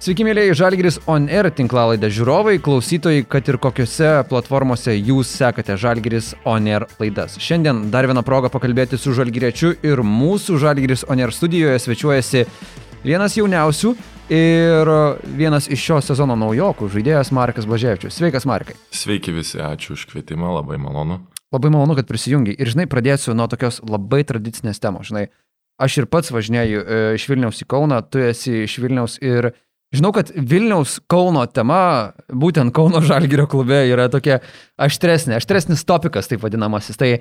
Sveiki, mėlyje Žalgiris On Air tinklalaidę žiūrovai, klausytojai, kad ir kokiuose platformose jūs sekate Žalgiris On Air laidas. Šiandien dar viena proga pakalbėti su Žalgiriečiu ir mūsų Žalgiris On Air studijoje svečiuojasi vienas jauniausių ir vienas iš šio sezono naujokų žaidėjas Markas Blaževičius. Sveikas, Markai. Sveiki visi, ačiū už kvietimą, labai malonu. Labai malonu, kad prisijungi. Ir žinai, pradėsiu nuo tokios labai tradicinės temos. Žinai, aš ir pats važinėju e, iš Vilniaus į Kauną, tu esi iš Vilniaus ir Žinau, kad Vilniaus Kauno tema, būtent Kauno Žalgirio klube, yra tokia aštresnė, aštresnis topikas, taip vadinamasis. Tai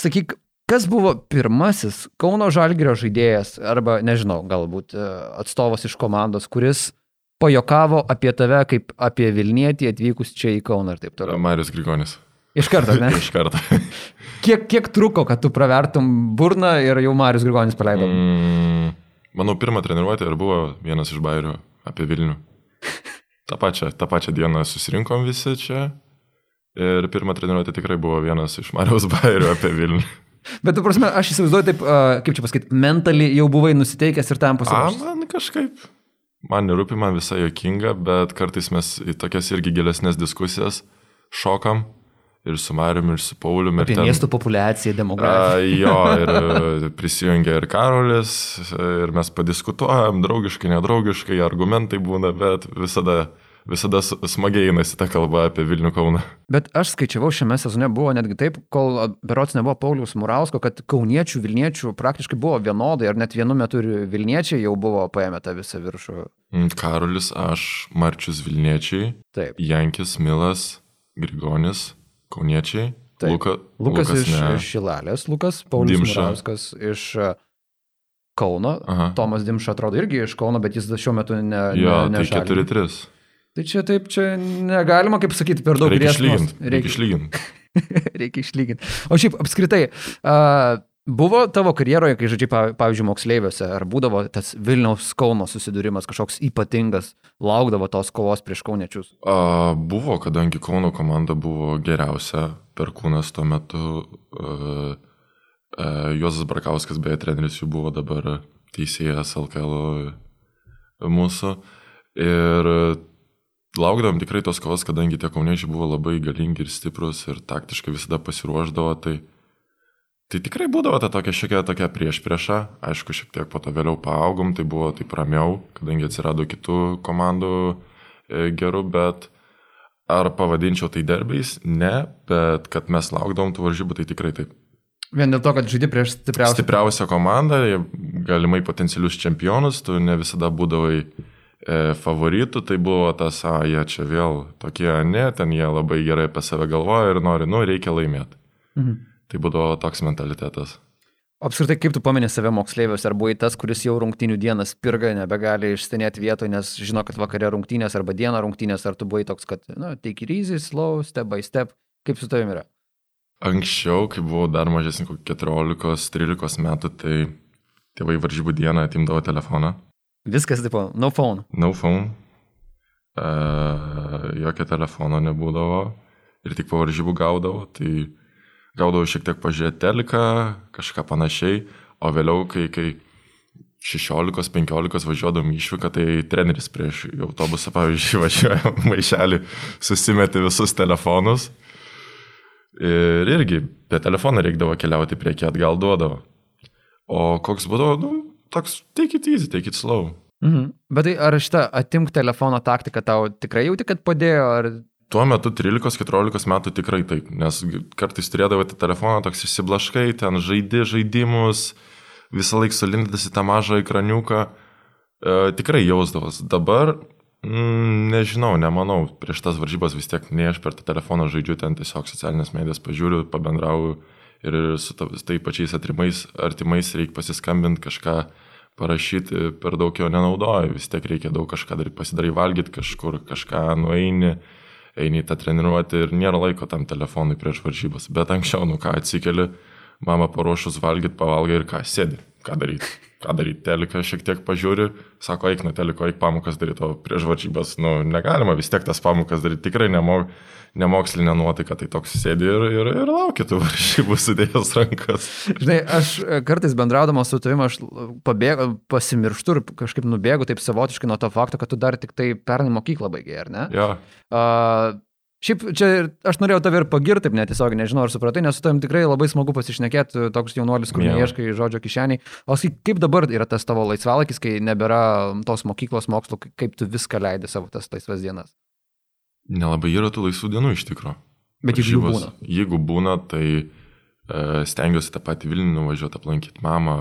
sakyk, kas buvo pirmasis Kauno Žalgirio žaidėjas, arba nežinau, galbūt e, atstovas iš komandos, kuris pajokavo apie tave kaip apie Vilnietį atvykus čia į Kauną ir taip toliau. Marius Grigonis. Iš karto, ne? Iš karto. kiek, kiek truko, kad tu pravertum burną ir jau Marius Grigonis paleido? Mm, manau, pirmą treniruotę ir buvo vienas iš bairių apie Vilnių. Ta pačia, tą pačią dieną susirinkom visi čia ir pirmą treniruotę tikrai buvo vienas iš Marijos bairių apie Vilnių. Bet, tu prasme, aš įsivaizduoju taip, kaip čia pasakyti, mentaliai jau buvai nusiteikęs ir tam pasiruošęs. Man kažkaip, man nerūpi, man visai jokinga, bet kartais mes į tokias irgi gilesnės diskusijas šokam ir su Mariumi, ir su Pauliumi. Apie ten, miestų populiaciją, demografiją. Jo, ir prisijungia ir Karolis, ir mes padiskutuojam, draugiškai, nedraugiškai, argumentai būna, bet visada visada smagiai einasi ta kalba apie Vilnių Kauną. Bet aš skaičiavau šiame sezone buvo netgi taip, kol berots nebuvo Paulius Murausko, kad kauniečių, Vilniečių praktiškai buvo vienodai, ar net vienu metu ir Vilniečiai jau buvo paėmę tą visą viršų. Mm, Karolis, aš, Marčius Vilniečiai, taip. Jankis, Milas, Grigonis, Kauniečiai. Taip. Luka, Lukas, Lukas iš, ne. iš Šilalės, Lukas, Paulius Dimša. Murauskas iš uh, Kauno, Aha. Tomas Dimša atrodo irgi iš Kauno, bet jis šiuo metu ne. Jo, ne, tai 4-3. Tai čia taip, čia negalima, kaip sakyti, per daug Reikia griežtos. išlyginti. Reikia išlyginti. Reikia išlyginti. O šiaip apskritai, uh, buvo tavo karjeroje, kai žodžiai, pav- pavyzdžiui, moksleiviuose, ar būdavo tas Vilniaus Kauno susidūrimas kažkoks ypatingas, laukdavo tos kovos prieš kauniečius? A, buvo, kadangi Kauno komanda buvo geriausia, perkūnas tuo metu. A, a, Juozas Brakauskas, beje, treneris jų buvo dabar teisėjas LKL mūsų. Ir laukdavom tikrai tos kovos, kadangi tie kauniečiai buvo labai galingi ir stiprus ir taktiškai visada pasiruoždavo, tai, tai tikrai būdavo ta tokia šiek tiek tokia prieš priešą. Aišku, šiek tiek po to vėliau paaugom, tai buvo taip ramiau, kadangi atsirado kitų komandų e, gerų, bet ar pavadinčiau tai derbiais? Ne, bet kad mes laukdavom tų varžybų, tai tikrai taip. Vien dėl to, kad žaidži prieš stipriausią. Stipriausia komanda, jie galimai potencialius čempionus, tu ne visada būdavai e, favoritų, tai buvo tas, a, jie čia vėl tokie, ne, ten jie labai gerai apie save galvoja ir nori, nu, reikia laimėti. Mhm. Tai būdavo toks mentalitetas. Apskritai, kaip tu pamenė save moksleiviuose, ar buvai tas, kuris jau rungtinių dieną spirga, nebegali išstenėti vietoje, nes žino, kad vakare rungtynės arba dieną rungtynės, ar tu buvai toks, kad, na, take it easy, slow, step by step, kaip su tavimi yra? Anksčiau, kai buvau dar mažesnį, kokį 14-13 metų, tai tėvai varžybų dieną atimdavo telefoną. Viskas, tipo, no phone. No phone. Uh, jokio telefono nebūdavo ir tik po varžybų gaudavo, tai gaudavo šiek tiek pažiūrėti teliką, kažką panašiai, o vėliau, kai, kai 16-15 važiuodom išvyką, tai treneris prieš autobusą, pavyzdžiui, važiuoja maišelį, susimeti visus telefonus. Ir irgi be telefono reikdavo keliauti prieki atgal duodavo. O koks būdavo, nu, toks take it easy, take it slow. Mhm. Bet tai ar šitą atimk telefono taktiką tau tikrai jauti, kad padėjo, ar... Tuo metu 13-14 metų tikrai taip, nes kartais turėdavo tą telefoną, toks išsiblaškai, ten žaidi žaidimus, visą laiką sulindęs į tą mažą ekraniuką, e, tikrai jausdavas. Dabar, mm, nežinau, nemanau, prieš tas varžybas vis tiek ne aš per tą telefoną žaidžiu, ten tiesiog socialinės medijas pažiūriu, pabendrauju ir su ta, tai pačiais atrimais, artimais reikia pasiskambinti kažką parašyti, per daug jo nenaudoju, vis tiek reikia daug kažką daryti, pasidarai valgyti kažkur, kažką nueini, eini į tą treniruotę ir nėra laiko tam telefonui prieš varžybas. Bet anksčiau, nu ką, atsikeli, mama paruošus valgyti, pavalgai ir ką, sėdi, ką daryti. Ką daryti, teliką šiek tiek pažiūri, sako, eik nuo teliko, eik pamokas daryti, o prieš varžybas, nu, negalima vis tiek tas pamokas daryti, tikrai nemok, nemokslinė nuotaika, tai toks sėdi ir, ir, ir laukia tų varžybų sudėjęs rankas. Žinai, aš e, kartais bendraudamas su tavimi, aš pabėgu, pasimirštu ir kažkaip nubėgu taip savotiškai nuo to fakto, kad tu dar tik tai pernai mokyklą baigiai, ar ne? Ja. Uh, Šiaip čia aš norėjau tave ir pagirti, taip netiesiog, nežinau, ar supratai, nes su tavim tikrai labai smagu pasišnekėti, toks jaunuolis, kur neieškai žodžio kišeniai. O kaip dabar yra tas tavo laisvalakis, kai nebėra tos mokyklos mokslo, kaip tu viską leidai savo tas laisvas dienas? Nelabai yra tų laisvų dienų iš tikrųjų. Bet jeigu būna. Jeigu būna, tai e, stengiuosi tą patį Vilnių nuvažiuoti, aplankyti mamą,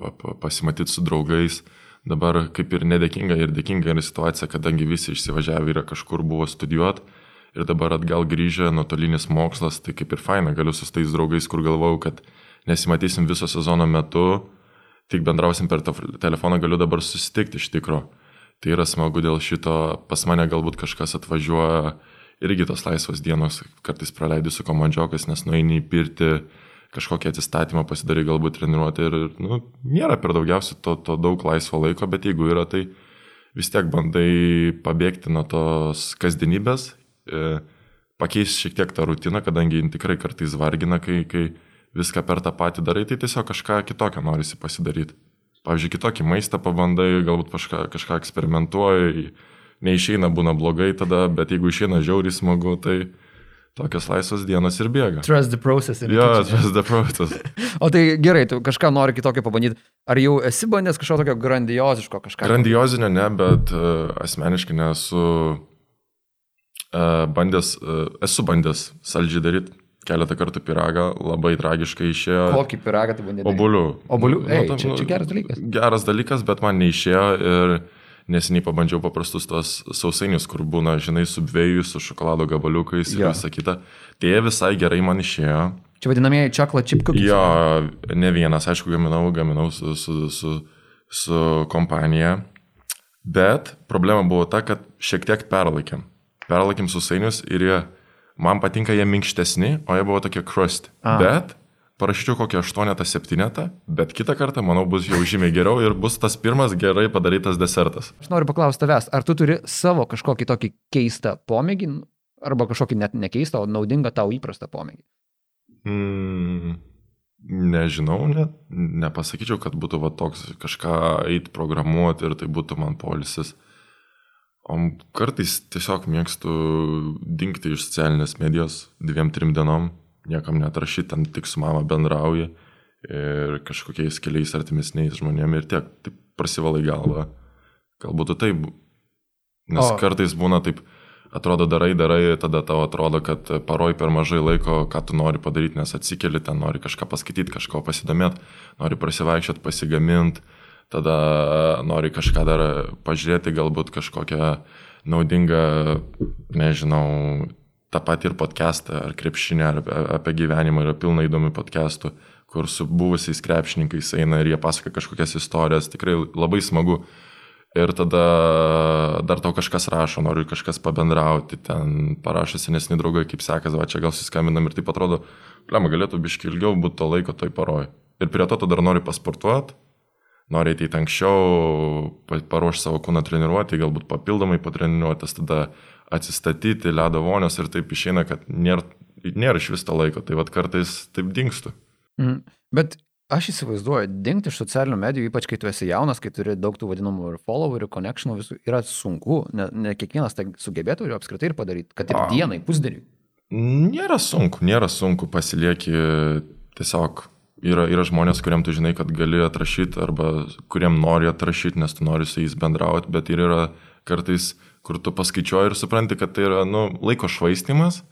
pa, pa, pasimatyti su draugais. Dabar kaip ir nedėkinga ir dėkinga yra situacija, kadangi visi išsivažiavę yra kažkur buvo studijuoti ir dabar atgal grįžę nuotolinis mokslas, tai kaip ir faina, galiu su tais draugais, kur galvojau, kad nesimatysim viso sezono metu, tik bendrausim per telefoną, galiu dabar susitikti iš tikro. Tai yra smagu dėl šito, pas mane galbūt kažkas atvažiuoja irgi tos laisvos dienos, kartais praleidžiu su komandžiokas, nes nueini į pirti, kažkokią atsistatymą pasidarai, galbūt treniruoti ir, nu, nėra per daugiausiai to, to daug laisvo laiko, bet jeigu yra, tai vis tiek bandai pabėgti nuo tos kasdienybės e, pakeisti šiek tiek tą rutiną, kadangi jin tikrai kartais vargina, kai, kai viską per tą patį darai, tai tiesiog kažką kitokio norisi pasidaryti. Pavyzdžiui, kitokį maistą pabandai, galbūt kažką, kažką eksperimentuoji, neišeina būna blogai tada, bet jeigu išeina žiauriai smagu, tai tokios laisvos dienos ir bėga. Trust the process. Jo, yeah, trust the process. o tai gerai, tu kažką nori kitokio pabandyti. Ar jau esi bandęs kažko tokio grandioziško kažką? Grandiozinio ne, bet uh, asmeniškai nesu bandęs, esu bandęs saldžiai daryti keletą kartų piragą, labai tragiškai išėjo. Kokį piragą tu bandėjai? Obulių. Obulių, nu, Ei, nu, čia, čia geras dalykas. Geras dalykas, bet man neišėjo ir neseniai pabandžiau paprastus tos sausainius, kur būna, žinai, su dviejų, su šokolado gabaliukais ir ja. visa kita. Tai visai gerai man išėjo. Čia vadinamieji chip cookies. Jo, ne vienas, aišku, gaminau, gaminau su, su, su, su kompanija. Bet problema buvo ta, kad šiek tiek perlaikėm perlaikim susainius ir jie, man patinka jie minkštesni, o jie buvo tokie crust. A. Bet parašyčiau kokį 8-7, bet kitą kartą, manau, bus jau žymiai geriau ir bus tas pirmas gerai padarytas desertas. Aš noriu paklausti tavęs, ar tu turi savo kažkokį tokį keistą pomėgį, arba kažkokį net nekeistą, o naudingą tau įprastą pomėgį? Mm, nežinau, net nepasakyčiau, kad būtų va toks kažką eiti programuoti ir tai būtų man polisis. O kartais tiesiog mėgstu dingti iš socialinės medijos dviem, trim dienom, niekam netrašyti, ten tik su mama bendrauji ir kažkokiais keliais artimesniais žmonėmis ir tiek, taip prasivalai galvą. Galbūt taip, nes o. kartais būna taip, atrodo darai, darai, tada tau atrodo, kad paroj per mažai laiko, ką tu nori padaryti, nes atsikeli, ten nori kažką paskaityti, kažko pasidomėti, nori prasivaikščioti, pasigaminti tada nori kažką dar pažiūrėti, galbūt kažkokią naudingą, nežinau, tą patį ir podcastą, ar krepšinę, ar apie gyvenimą, yra pilna įdomių podcastų, kur su buvusiais krepšininkais eina ir jie pasako kažkokias istorijas, tikrai labai smagu. Ir tada dar tau kažkas rašo, nori kažkas pabendrauti, ten parašo senesni draugai, kaip sekas, va čia gal suskambinam ir taip atrodo, plema, galėtų biški ilgiau būti to laiko toj paroj. Ir prie to tu dar nori pasportuoti, nori ateiti anksčiau, paruošti savo kūną treniruoti, galbūt papildomai patreniruotis, tada atsistatyti, ledo vonios ir taip išeina, kad nėra, nėra iš vis to laiko, tai vad kartais taip dinkstu. Mm. Bet aš įsivaizduoju, dingti iš socialinių medijų, ypač kai tu esi jaunas, kai turi daug tų vadinamų ir followerių, connectionų, visų, yra sunku, ne, ne kiekvienas tai sugebėtų ir apskritai ir padaryti, kad ir A. dienai, pusdieniui. Nėra sunku, nėra sunku, pasilieki tiesiog yra, yra žmonės, kuriem tu žinai, kad gali atrašyti arba kuriem nori atrašyti, nes tu nori su jais bendrauti, bet ir yra kartais, kur tu paskaičiuoji ir supranti, kad tai yra nu, laiko švaistimas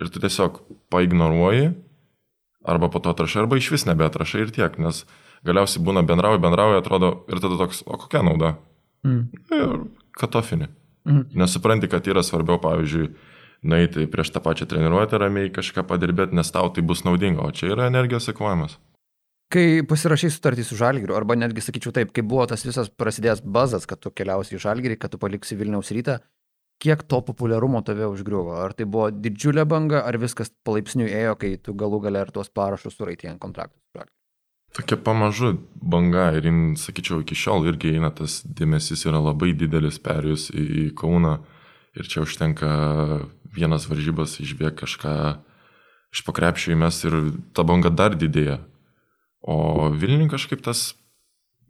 ir tu tiesiog paignoruoji arba po to atrašai, arba iš vis nebeatrašai ir tiek, nes galiausiai būna bendrauji, bendrauji, atrodo ir tada toks, o kokia nauda? Mm. Ir katofinį. Mm. Nesupranti, kad yra svarbiau, pavyzdžiui, nueiti prieš tą pačią treniruotę ramiai kažką padirbėti, nes tau tai bus naudinga, o čia yra energijos ekvavimas. Kai pasirašai sutartį su Žalgiriu, arba netgi sakyčiau taip, kai buvo tas visas prasidėjęs bazas, kad tu keliausi į Žalgirį, kad tu paliksi Vilniaus rytą, kiek to populiarumo tave užgriuvo? Ar tai buvo didžiulė banga, ar viskas palaipsniui ėjo, kai tu galų gale ir tuos parašus suraitė ant kontraktų su Žalgiriu? tokia pamažu banga ir, sakyčiau, iki šiol irgi eina tas dėmesys yra labai didelis perėjus į, į Kauną ir čia užtenka vienas varžybas išbėg kažką iš pakrepšio įmes ir ta banga dar didėja. O Vilniui kažkaip tas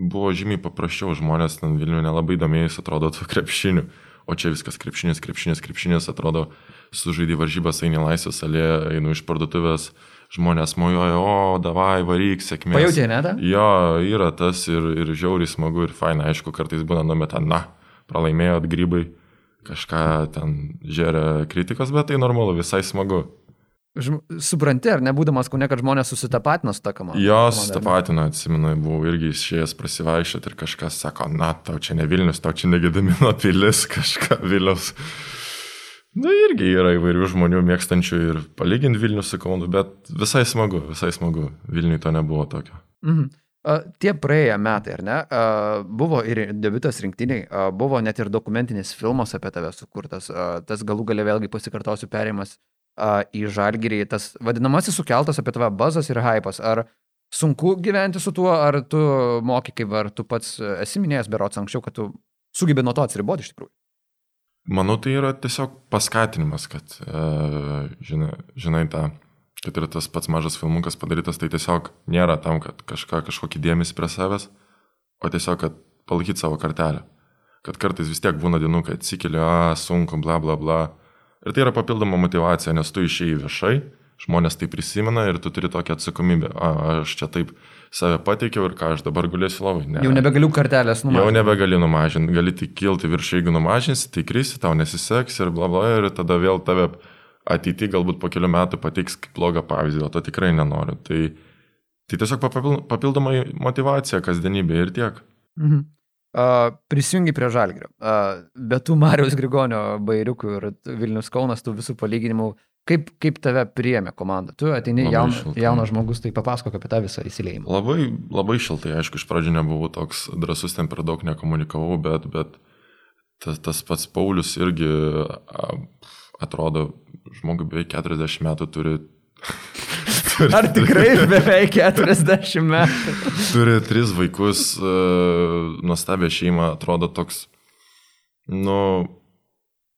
buvo žymiai paprasčiau, žmonės ten Vilniui nelabai domėjus atrodo to krepšiniu, o čia viskas krepšinis, krepšinis, krepšinis, atrodo, sužaidė varžybas, eini laisvės salėje, einu iš parduotuvės, žmonės mojoja, o, davai, varyk, sėkmė. Pajutė, ne? Ta? Jo, yra tas ir, ir žiauriai smagu ir faina, aišku, kartais būna numeta, na, pralaimėjot grybai, kažką ten žeria kritikos, bet tai normalu, visai smagu. Supranti, ar nebūdamas kūne, kad žmonės susitapatina su ta komanda? Jo, susitapatina, atsimenu, buvau irgi išėjęs prasivaikščioti ir kažkas sako, na, tau čia ne Vilnius, tau čia negedamino pilis, kažką Vilnius. Na, irgi yra įvairių žmonių mėgstančių ir palyginti Vilnių su Kaunu, bet visai smagu, visai smagu. Vilniui to nebuvo tokio. Mhm. Tie praėję metai, ar ne? Buvo ir debiutas rinktiniai, buvo net ir dokumentinis filmas apie tave sukurtas, tas galų galia vėlgi pasikartosiu perėjimas į žalgyrį, tas vadinamasis sukeltas apie tave bazas ir hypas. Ar sunku gyventi su tuo, ar tu moki kaip, ar tu pats esi minėjęs berots anksčiau, kad tu sugebė nuo to atsiriboti iš tikrųjų? Manau, tai yra tiesiog paskatinimas, kad, uh, žinai, žinai tą kad ir tas pats mažas filmukas padarytas, tai tiesiog nėra tam, kad kažką, kažkokį dėmesį prie savęs, o tiesiog, kad palaikyti savo kartelę. Kad kartais vis tiek būna dienų, kai atsikeli, a, sunku, bla, bla, bla. Ir tai yra papildoma motivacija, nes tu išėjai viešai, žmonės tai prisimena ir tu turi tokią atsakomybę. A, aš čia taip save pateikiau ir ką aš dabar galėsiu labai. Ne. Jau nebegaliu kartelės numažinti. Jau nebegali numažinti, gali tik kilti virš, jeigu numažinsi, tai krisi, tau nesiseks ir bla bla ir tada vėl tave ateity galbūt po kelių metų pateiks kaip blogą pavyzdį, o to tikrai nenoriu. Tai, tai tiesiog papildoma motivacija kasdienybė ir tiek. Mhm. Prisijungi prie Žalgrio. Uh, bet tu Marijos Grigonio bairiukų ir Vilnius Kaunas, tų visų palyginimų, kaip, kaip tave priėmė komanda? Tu ateini jaun, jaunas žmogus, tai papasakok apie tą visą įsileimą. Labai, labai šiltai, aišku, iš pradžių nebuvau toks drasus, ten per daug nekomunikavau, bet, bet tas, tas pats Paulius irgi atrodo, žmogui beveik 40 metų turi. Turi Ar tikrai beveik 40 metų? turi tris vaikus, uh, nuostabią šeimą, atrodo toks, nu,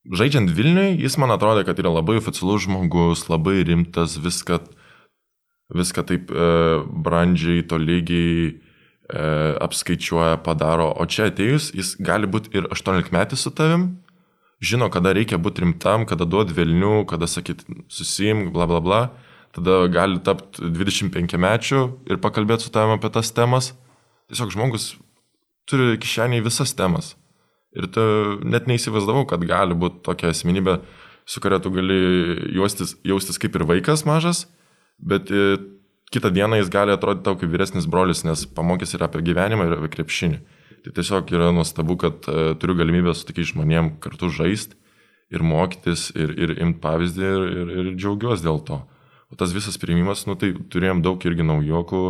žaidžiant Vilniui, jis man atrodo, kad yra labai oficialus žmogus, labai rimtas, viską, viską taip uh, brandžiai, tolygiai uh, apskaičiuoja, padaro, o čia atėjus, jis gali būti ir 18 metais su tavim, žino, kada reikia būti rimtam, kada duoti vėlnių, kada sakyti susimk, bla bla bla. Tada gali tapti 25 mečių ir pakalbėti su tavimi apie tas temas. Tiesiog žmogus turi kišeniai visas temas. Ir tu net neįsivaizdavau, kad gali būti tokia asmenybė, su kuria tu gali jaustis, jaustis kaip ir vaikas mažas, bet e, kitą dieną jis gali atrodyti tau kaip vyresnis brolis, nes pamokys ir apie gyvenimą, ir apie krepšinį. Tai tiesiog yra nuostabu, kad uh, turiu galimybę su tokiais žmonėm kartu žaisti ir mokytis ir, ir imti pavyzdį ir, ir, ir džiaugiuosi dėl to. O tas visas priimimas, nu tai turėjom daug irgi naujokų,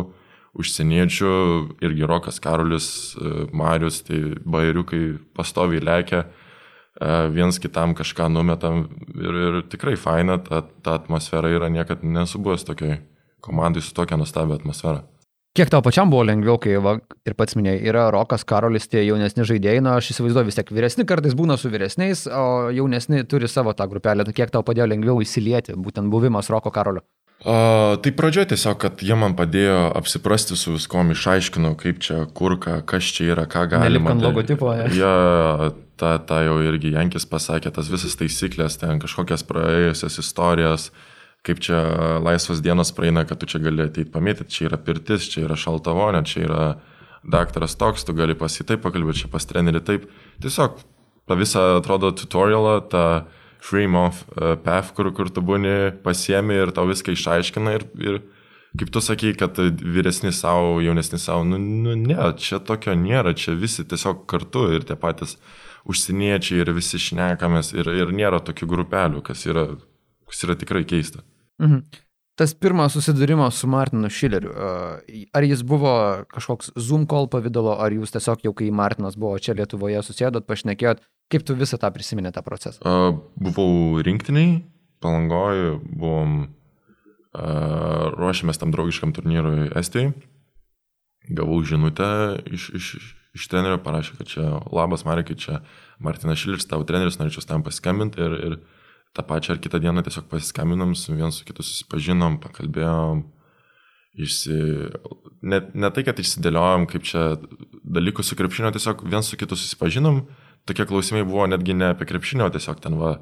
užsieniečių, irgi Rokas Karolis, uh, Marius, tai bairiukai pastoviai lekia, uh, viens kitam kažką numetam ir, ir tikrai faina, ta, ta atmosfera yra niekada nesubuvęs tokiai komandai su tokia nuostabia atmosfera. Kiek tau pačiam buvo lengviau, kai va, ir pats minėjai, yra Rokas Karolis, tie jaunesni žaidėjai, na aš įsivaizduoju vis tiek vyresni kartais būna su vyresniais, o jaunesni turi savo tą grupelę, tai kiek tau padėjo lengviau įsilieti, būtent buvimas Roko Karolio? Uh, tai pradžioje tiesiog, kad jie man padėjo apsiprasti su viskom, išaiškinau, kaip čia, kur, ką, kas čia yra, ką galima. Nelipant logotipo. Ja, ja tą, tą jau irgi Jankis pasakė, tas visas taisyklės, ten kažkokias praėjusias istorijas, uh, kaip čia laisvas dienos praeina, kad tu čia gali ateiti pamėtyti, čia yra pirtis, čia yra šalta vonė, čia yra daktaras toks, tu gali pasitai pakalbėti, čia pas trenerį taip. Tiesiog tą visą, atrodo, tutorialą, tą free month uh, path, kur, kur tu būni pasiemi ir tau viską išaiškina ir, ir kaip tu sakai, kad vyresni savo, jaunesni savo, nu, nu ne, čia tokio nėra, čia visi tiesiog kartu ir tie patys užsieniečiai ir visi šnekamės ir, ir nėra tokių grupelių, kas yra kas yra tikrai keista. Mhm. Tas pirmas susidūrimas su Martinu Šileriu, ar jis buvo kažkoks Zoom call pavydalo, ar jūs tiesiog jau kai Martinas buvo čia Lietuvoje susėdot, pašnekėjot, kaip tu visą tą prisiminė tą procesą? Uh, buvau rinktiniai, palangoju, buvom, uh, ruošiamės tam draugiškam turnyrui Estijai gavau žinutę iš, iš, iš trenerio, parašė, kad čia labas Marikai, čia Martinas Šilis, tavo treneris, norėčiau tam pasiskambinti ir, ir tą pačią ar kitą dieną tiesiog pasiskambinom, su viens su kitu susipažinom, pakalbėjom, išsi... net ne tai, kad išsidėliojom kaip čia dalykus su krepšinio, tiesiog viens su kitu susipažinom, tokie klausimai buvo netgi ne apie krepšinio, tiesiog ten va,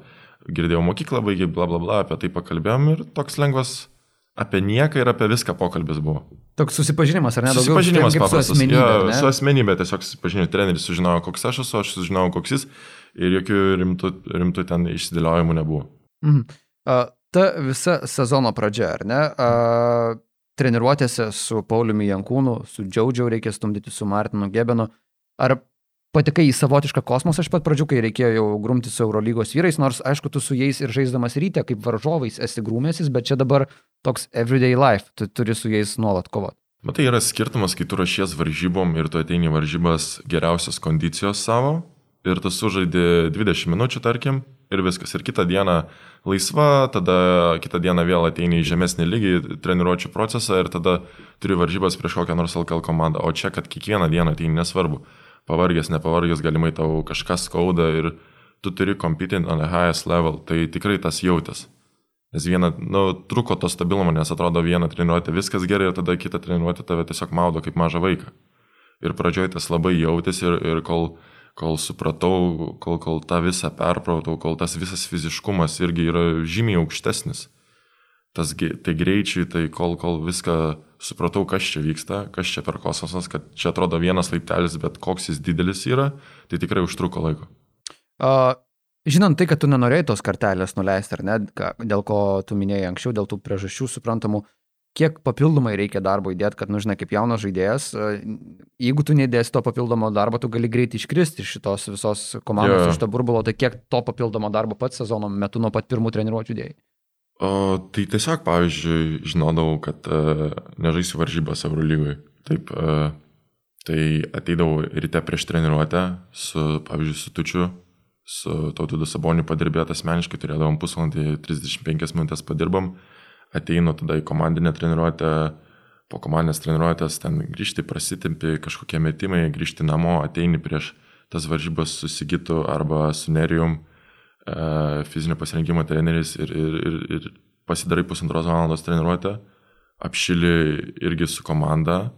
girdėjau mokyklą, baigiai, bla bla bla, apie tai pakalbėjom ir toks lengvas apie nieką ir apie viską pokalbis buvo. Toks susipažinimas, ar ne? Daugiau susipažinimas paprastas. Su asmenybė, ja, su asmenybė tiesiog susipažinimo treneris sužinojo, koks aš esu, aš sužinojau, koks jis ir jokių rimtų, rimtų ten išsidėliojimų nebuvo. Mhm. Uh, ta visa sezono pradžia, ar ne? Uh, treniruotėse su Pauliumi Jankūnu, su Džiaudžiau reikia stumdyti, su Martinu Gebenu. Ar patekai į savotišką kosmosą iš pat pradžių, kai reikėjo jau grumti su Eurolygos vyrais, nors aišku, tu su jais ir žaisdamas ryte kaip varžovais esi grūmėsis, bet čia dabar toks everyday life, tu turi su jais nuolat kovoti. Matai, yra skirtumas, kai tu rašies varžybom ir tu ateini varžybas geriausios kondicijos savo ir tu sužaidi 20 minučių, tarkim, ir viskas. Ir kitą dieną laisva, tada kitą dieną vėl ateini į žemesnį lygį, treniruočio procesą ir tada turi varžybas prieš kokią nors LKL komandą. O čia, kad kiekvieną dieną ateini nesvarbu. Pavargęs, nepavargęs, galimai tau kažkas skauda ir tu turi competing on the highest level. Tai tikrai tas jautės. Nes viena, nu, truko to stabilumo, nes atrodo vieną treniruotę viskas gerai ir tada kitą treniruotę tave tiesiog maudo kaip mažą vaiką. Ir pradžioje tas labai jautėsi ir, ir kol kol supratau, kol, kol tą visą perpratau, kol tas visas fiziškumas irgi yra žymiai aukštesnis. Tas, tai greičiai, tai kol, kol viską supratau, kas čia vyksta, kas čia per kosmosas, kad čia atrodo vienas laiptelis, bet koks jis didelis yra, tai tikrai užtruko laiko. Uh, žinant tai, kad tu nenorėjai tos kartelės nuleisti, ar ne, dėl ko tu minėjai anksčiau, dėl tų priežasčių suprantamų, uh, kiek papildomai reikia darbo įdėti, kad, nu, žinai, kaip jaunas žaidėjas, e, jeigu tu nedėsi to papildomo darbo, tu gali greitai iškristi iš šitos visos komandos, yeah. iš to burbulo, tai kiek to papildomo darbo pats sezono metu nuo pat pirmų treniruotčių dėjai? O, tai tiesiog, pavyzdžiui, žinodavau, kad uh, nežaisiu varžybas Eurolygoje. Taip, uh, tai ateidavau ryte prieš treniruotę su, pavyzdžiui, su Tučiu, su Tautvydu Saboniu padirbėt asmeniškai, turėdavom pusvalandį, 35 minutės padirbam. Uh, ateinu tada į komandinę treniruotę, po komandinės treniruotės ten grįžti, prasitempi kažkokie metimai, grįžti namo, ateini prieš tas varžybas su Sigitu arba su Nerijum, e, fizinio pasirinkimo treneris ir, ir, ir, ir pasidarai pusantros valandos treniruotę, apšili irgi su komanda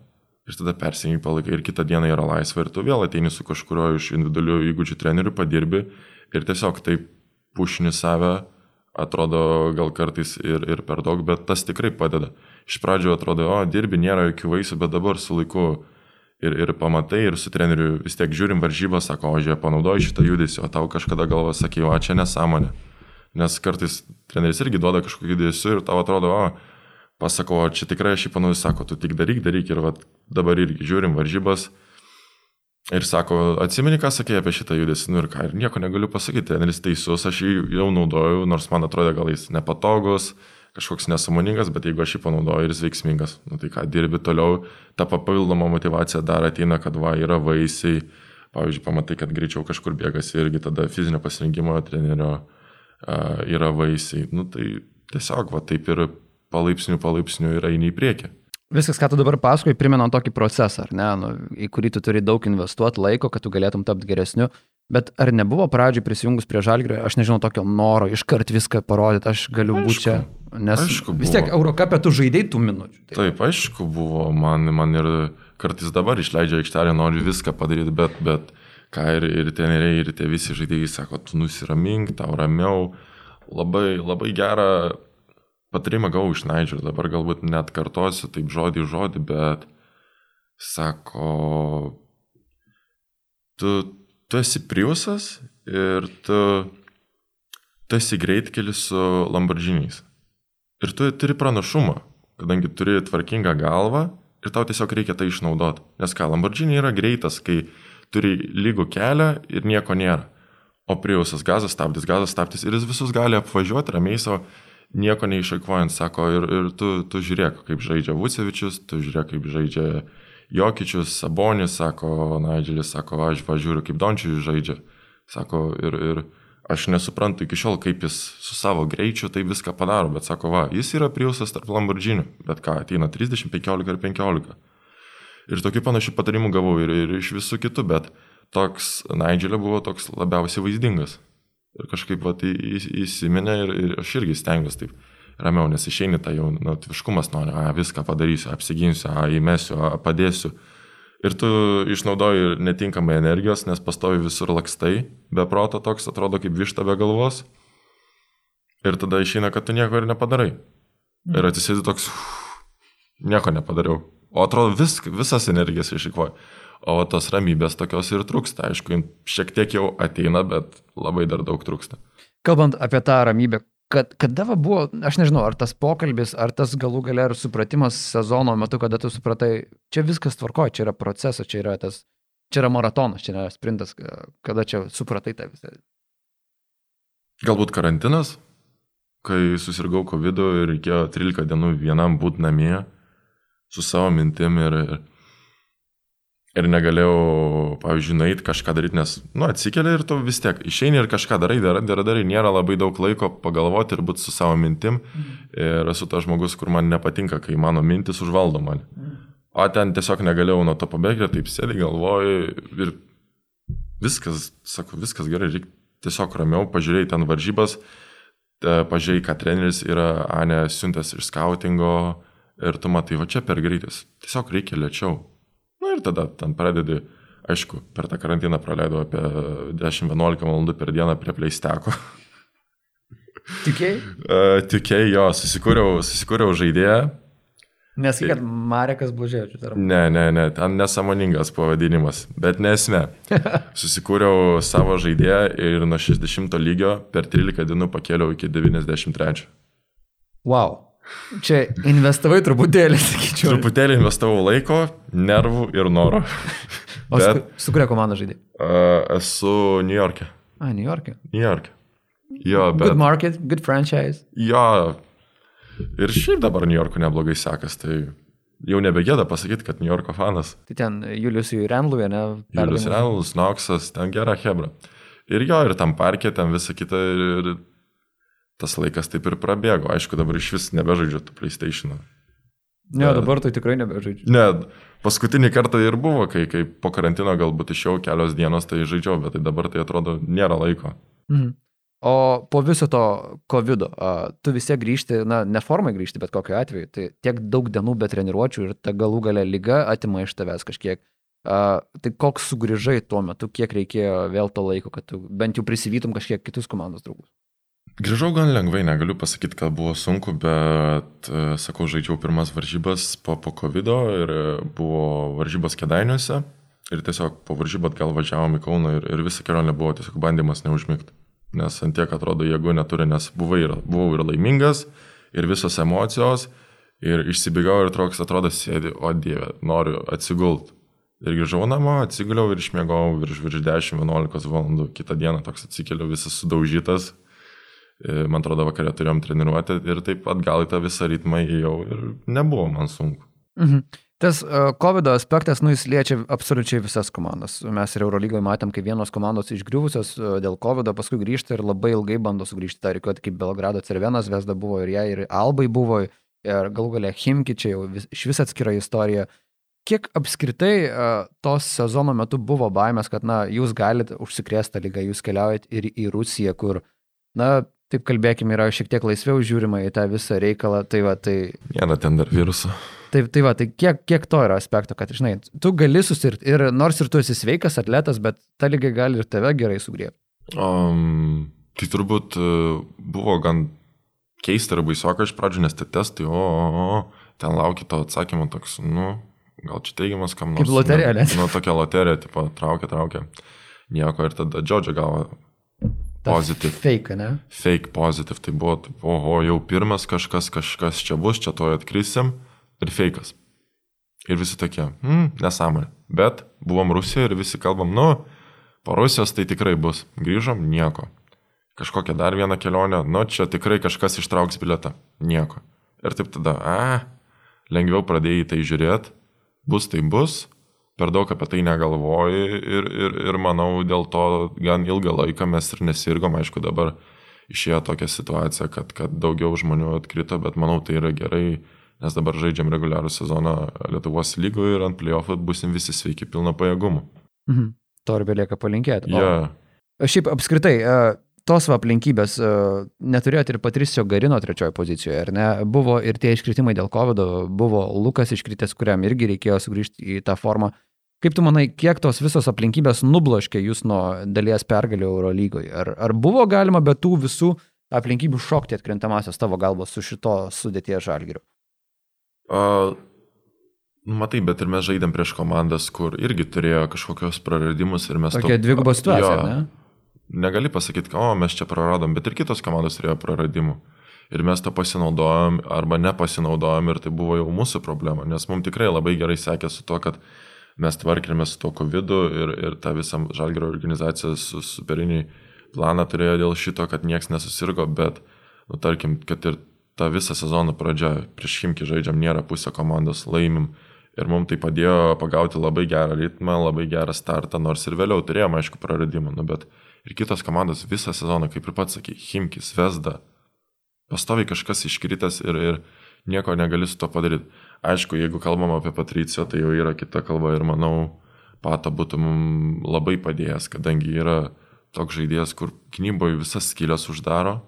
ir tada persiengi palaikai ir kitą dieną yra laisva ir tu vėl ateini su kažkurio iš individualių įgūdžių trenerių, padirbi ir tiesiog taip pušini save atrodo gal kartais ir, ir per daug, bet tas tikrai padeda. Iš pradžio atrodo, o dirbi, nėra jokių vaisių, bet dabar su laiku ir, ir pamatai, ir su treneriu vis tiek žiūrim varžybą, sako, o žiūrėk, panaudoji šitą judesį, o tau kažkada galva sakė, o čia nesąmonė. Nes kartais treneris irgi duoda kažkokį judesių ir tau atrodo, o, pasako, o čia tikrai aš jį panaudoju, sako, tu tik daryk, daryk ir vat, dabar irgi žiūrim varžybas Ir sako, atsimeni, ką sakė apie šitą judesį, nu ir ką, ir nieko negaliu pasakyti, treneris teisus, aš jį jau naudoju, nors man atrodo gal jis nepatogus, kažkoks nesąmoningas, bet jeigu aš jį panaudoju ir jis veiksmingas, nu tai ką, dirbi toliau, ta papildoma motivacija dar ateina, kad va, yra vaisiai, pavyzdžiui, pamatai, kad greičiau kažkur bėgasi irgi tada fizinio pasirinkimo trenerio yra vaisiai, nu tai tiesiog va taip ir palaipsniui, palaipsniui yra eini į priekį. Viskas, ką tu dabar pasakoji, primena tokį procesą, ar ne, nu, į kurį tu turi daug investuoti laiko, kad tu galėtum tapti geresniu. Bet ar nebuvo pradžioj prisijungus prie žalgrio, aš nežinau, tokio noro iškart viską parodyti, aš galiu būti čia. Nes aišku, vis tiek Eurocapė tu žaidai tų minučių. Taip. taip, aišku buvo, man, man ir kartais dabar išleidžia aikštelę, noriu viską padaryti, bet, bet ką ir, ir teneriai, ir tie visi žaidėjai sako, tu nusiramink, tau ramiau. Labai, labai gera patarimą gavau iš Naidžio, dabar galbūt net kartosiu taip žodį žodį, bet sako, tu, tu esi Priusas ir tu, tu esi greitkelis su Lamborghiniais. Ir tu turi pranašumą, kadangi turi tvarkingą galvą ir tau tiesiog reikia tai išnaudoti. Nes ką, Lamborghini yra greitas, kai turi lygų kelią ir nieko nėra. O Priusas gazas stabdys, gazas stabdys ir jis visus gali apvažiuoti ramiai savo nieko neišeikvojant, sako, ir, ir tu, tu žiūrėk, kaip žaidžia Vucevičius, tu žiūrėk, kaip žaidžia Jokičius, Sabonis, sako, Naidželis, sako, aš važiuoju, kaip Dončius žaidžia, sako, ir, ir aš nesuprantu iki šiol, kaip jis su savo greičiu tai viską padaro, bet sako, va, jis yra priusas tarp Lamborghini, bet ką, ateina 30, 15 ir 15. Ir tokių panašių patarimų gavau ir, ir iš visų kitų, bet toks Nigelio buvo toks labiausiai vaizdingas. Ir kažkaip vat, į, į, įsiminė ir, ir aš irgi stengiuosi taip ramiau, nes išeini tą jau nautiškumas nori, a, viską padarysiu, apsiginsiu, a, įmesiu, a, padėsiu. Ir tu išnaudoji netinkamai energijos, nes pastovi visur lakstai, be proto toks atrodo kaip višta be galvos. Ir tada išeina, kad tu nieko ir nepadarai. Ir atsisėdi toks, uf, nieko nepadariau. O atrodo, vis, visas energijas išikvoji. O tos ramybės tokios ir trūksta. Aišku, šiek tiek jau ateina, bet labai dar daug trūksta. Kalbant apie tą ramybę, kad, kada va buvo, aš nežinau, ar tas pokalbis, ar tas galų gale, ar supratimas sezono metu, kada tu supratai, čia viskas tvarkoja, čia yra procesas, čia yra tas, čia yra maratonas, čia yra sprintas, kada čia supratai tą visą. Galbūt karantinas, kai susirgau COVID ir reikėjo 13 dienų vienam būti namie su savo mintim ir, ir ir negalėjau, pavyzdžiui, nueiti kažką daryti, nes, nu, atsikeli ir tu vis tiek išeini ir kažką darai, darai, darai, darai, nėra labai daug laiko pagalvoti ir būti su savo mintim. Mhm. Ir esu tas žmogus, kur man nepatinka, kai mano mintis užvaldo mane. Mhm. O ten tiesiog negalėjau nuo to pabėgti, taip sėdi galvoju ir viskas, sakau, viskas gerai, reikia tiesiog ramiau, pažiūrėjai ten varžybas, pažiūrėjai, ką treneris yra, Ane siuntęs iš skautingo ir tu matai, va čia per greitis. Tiesiog reikia lėčiau ir tada ten pradedi, aišku, per tą karantiną praleidau apie 10-11 valandų per dieną prie pleisteko. Tikėjai? Uh, tikėjai, jo, susikūriau, susikūriau žaidėją. Nesakai, kad Marekas Blažėčius ar... Ne, ne, ne, ten nesamoningas pavadinimas, bet nesme. Susikūriau savo žaidėją ir nuo 60 lygio per 13 dienų pakėliau iki 93. Wow. Čia investavai truputėlį, sakyčiau. Truputėlį investavau laiko, nervų ir noro. O Bet, su, su kuria komanda žaidai? Uh, esu New York'e. A, New York'e. New York'e. Jo, bet. Good market, good franchise. Jo. Ir šiaip dabar New York'u neblogai sekas, tai jau nebegėda pasakyti, kad New Yorko fanas. Tai ten Julius Renlui, ne? Julius Renlus, Knoxas, ten gera hebra. Ir jo, ir tam parke, ten visa kita, ir tas laikas taip ir prabėgo. Aišku, dabar iš vis nebežaidžiu tų PlayStation. Ne, Bet, dabar tai tikrai nebežaidžiu. Ne, paskutinį kartą ir buvo, kai, kai po karantino galbūt išėjau kelios dienos, tai žaidžiau, bet tai dabar tai atrodo nėra laiko. Mhm. O po viso to COVID, tu vis tiek grįžti, na, neformai grįžti, bet kokiu atveju, tai tiek daug dienų be treniruočių ir ta galų gale lyga atima iš tavęs kažkiek. Uh, tai koks sugrįžai tuo metu, kiek reikėjo vėl to laiko, kad tu bent jau prisivytum kažkiek kitus komandos draugus? Grįžau gan lengvai, negaliu pasakyti, kad buvo sunku, bet, e, sakau, žaidžiau pirmas varžybas po, po COVID ir buvo varžybos kedainiuose ir tiesiog po varžybą atgal važiavom į Kauną ir, ir visa kelionė buvo tiesiog bandymas neužmigti. Nes ant tiek atrodo jėgų neturi, nes buvau ir, buvau ir laimingas, ir visos emocijos, ir išsibėgau ir troks atrodo sėdi, o dieve, noriu atsigult. Ir grįžau namo, atsiguliau ir išmėgau virš, virš 10-11 valandų. Kitą dieną toks atsikėliau visas sudaužytas, E, man atrodo, vakarė turėjom treniruotę ir taip atgal į tą visą ritmą įėjau ir nebuvo man sunku. Mhm. Tas uh, COVID aspektas, nu, jis liečia absoliučiai visas komandas. Mes ir Eurolygoje matėm, kaip vienos komandos išgriuvusios uh, dėl COVID, paskui grįžta ir labai ilgai bando sugrįžti. Reikėjo kaip Belgrado Cervenas, Vesda buvo ir jie, ir Albai buvo, ir galų galę Himki, čia jau vis, iš vis atskira istorija. Kiek apskritai tos sezono metu buvo baimės, kad, na, jūs galite užsikrėsti lygą, jūs keliaujat ir į Rusiją, kur, na, taip kalbėkime, yra šiek tiek laisviau žiūrima į tą visą reikalą. Tai va, tai... Nėra ten dar viruso. Taip, tai va, tai kiek, kiek to yra aspekto, kad, žinai, tu gali susirgti ir nors ir tu esi sveikas atletas, bet ta lyga gali ir tave gerai sugriebti. Um, tai turbūt uh, buvo gan keista ir baisoka iš pradžių, nes tie testai, o, o, o, ten laukia to atsakymo toks, nu, gal čia teigiamas kam nors. Kaip loterija, net. Nu, tokia loterija, tipo, traukia, traukia. Nieko ir tada Džodžio gavo Pozitiv. Fake, ne? Fake pozitiv. Tai buvo, oho, jau pirmas kažkas, kažkas čia bus, čia to atkrisim. Ir fake'as. Ir visi tokie, hmm, nesąmonė. Bet buvom Rusijoje ir visi kalbam, nu, po Rusijos tai tikrai bus. Grįžom, nieko. Kažkokią dar vieną kelionę, nu, čia tikrai kažkas ištrauks biletą. Nieko. Ir taip tada, a, lengviau pradėjai tai žiūrėti, bus tai bus, per daug apie tai negalvoji ir, ir, ir manau dėl to gan ilgą laiką mes ir nesirgom, aišku dabar išėjo tokia situacija, kad, kad daugiau žmonių atkrito, bet manau tai yra gerai, nes dabar žaidžiam reguliarų sezoną Lietuvos lygoje ir ant playoffų busim visi sveiki pilno pajėgumu. Mhm. To ir belieka palinkėti. Ja. O šiaip apskritai, tos va aplinkybės, neturėjote ir Patricio Garino trečiojo pozicijoje, ar ne? Buvo ir tie iškritimai dėl COVID, buvo Lukas iškritęs, kuriam irgi reikėjo sugrįžti į tą formą. Kaip tu manai, kiek tos visos aplinkybės nubloškė jūs nuo dalies pergalių Eurolygoje? Ar, ar buvo galima be tų visų aplinkybių šokti atkrintamasios tavo galvos su šito sudėties žalgiriu? Uh, matai, bet ir mes žaidėm prieš komandas, kur irgi turėjo kažkokios praradimus ir mes... Tokia dviguba situacija, jo, ne? Negali pasakyti, o mes čia praradom, bet ir kitos komandos turėjo praradimų. Ir mes to pasinaudojom arba nepasinaudojom ir tai buvo jau mūsų problema, nes mums tikrai labai gerai sekė su to, kad mes tvarkėme su to COVID ir, ir tą visą žalgerio organizaciją su superiniai planą turėjo dėl šito, kad niekas nesusirgo, bet, nu, tarkim, kad ir tą visą sezono pradžią prieš Himki žaidžiam, nėra pusė komandos, laimim. Ir mums tai padėjo pagauti labai gerą ritmą, labai gerą startą, nors ir vėliau turėjome, aišku, praradimų, nu, bet ir kitos komandos visą sezoną, kaip ir pats sakė, Himkis, Vesda, pastoviai kažkas iškritęs ir, ir nieko negali su to padaryti. Aišku, jeigu kalbam apie Patriciją, tai jau yra kita kalba ir manau, Pata būtų mums labai padėjęs, kadangi yra toks žaidėjas, kur gynyboje visas skylės uždaro,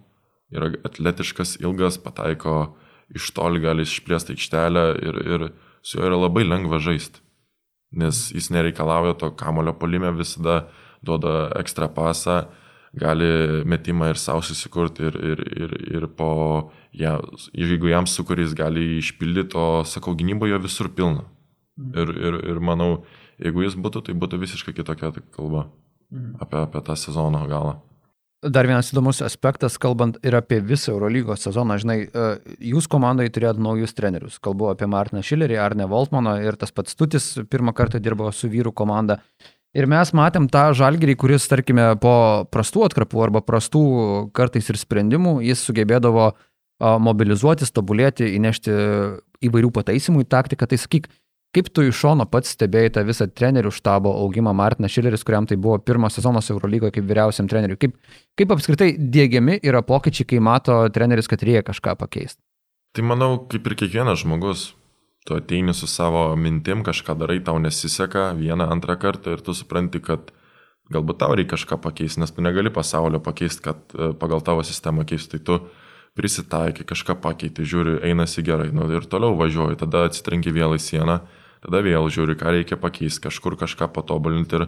yra atletiškas, ilgas, pataiko iš toli, gali išplėsti aikštelę ir, ir su juo yra labai lengva žaisti. Nes jis nereikalauja to kamulio polime, visada duoda ekstra pasą, gali metimą ir savo susikurti ir, ir, ir, ir po, ja, jeigu jam sukurys gali išpildyti, o sakau, gynyboje visur pilna. Mhm. Ir, ir, ir manau, jeigu jis būtų, tai būtų visiškai kitokia kalba mhm. apie, apie tą sezono galą. Dar vienas įdomus aspektas, kalbant ir apie visą Eurolygos sezoną, žinai, e, jūs komandai turėjote naujus trenerius. Kalbu apie Martiną Šilerį, Arne Voltmaną ir tas pats Tutis pirmą kartą dirbo su vyrų komanda. Ir mes matėm tą žalgerį, kuris, tarkime, po prastų atkrapų arba prastų kartais ir sprendimų, jis sugebėdavo mobilizuotis, tobulėti, įnešti įvairių pataisimų į taktiką. Tai sakyk, Kaip tu iš šono pats stebėjai tą visą trenerių štabo augimą Martinas Šileris, kuriam tai buvo pirmas sezonas Eurolygoje kaip vyriausiam treneriui? Kaip, kaip apskritai dėgiami yra pokyčiai, kai mato treneris, kad reikia kažką pakeisti? Tai manau, kaip ir kiekvienas žmogus, tu ateini su savo mintim, kažką darai, tau nesiseka vieną, antrą kartą ir tu supranti, kad galbūt tau reikia kažką pakeisti, nes tu negali pasaulio pakeisti, kad e, pagal tavo sistemą keistų. Tai tu prisitaikai, kažką pakeiti, žiūri, einasi gerai, nu, ir toliau važiuoji, tada atsitrenki vėl į sieną tada vėl žiūri, ką reikia pakeisti, kažkur kažką patobulinti ir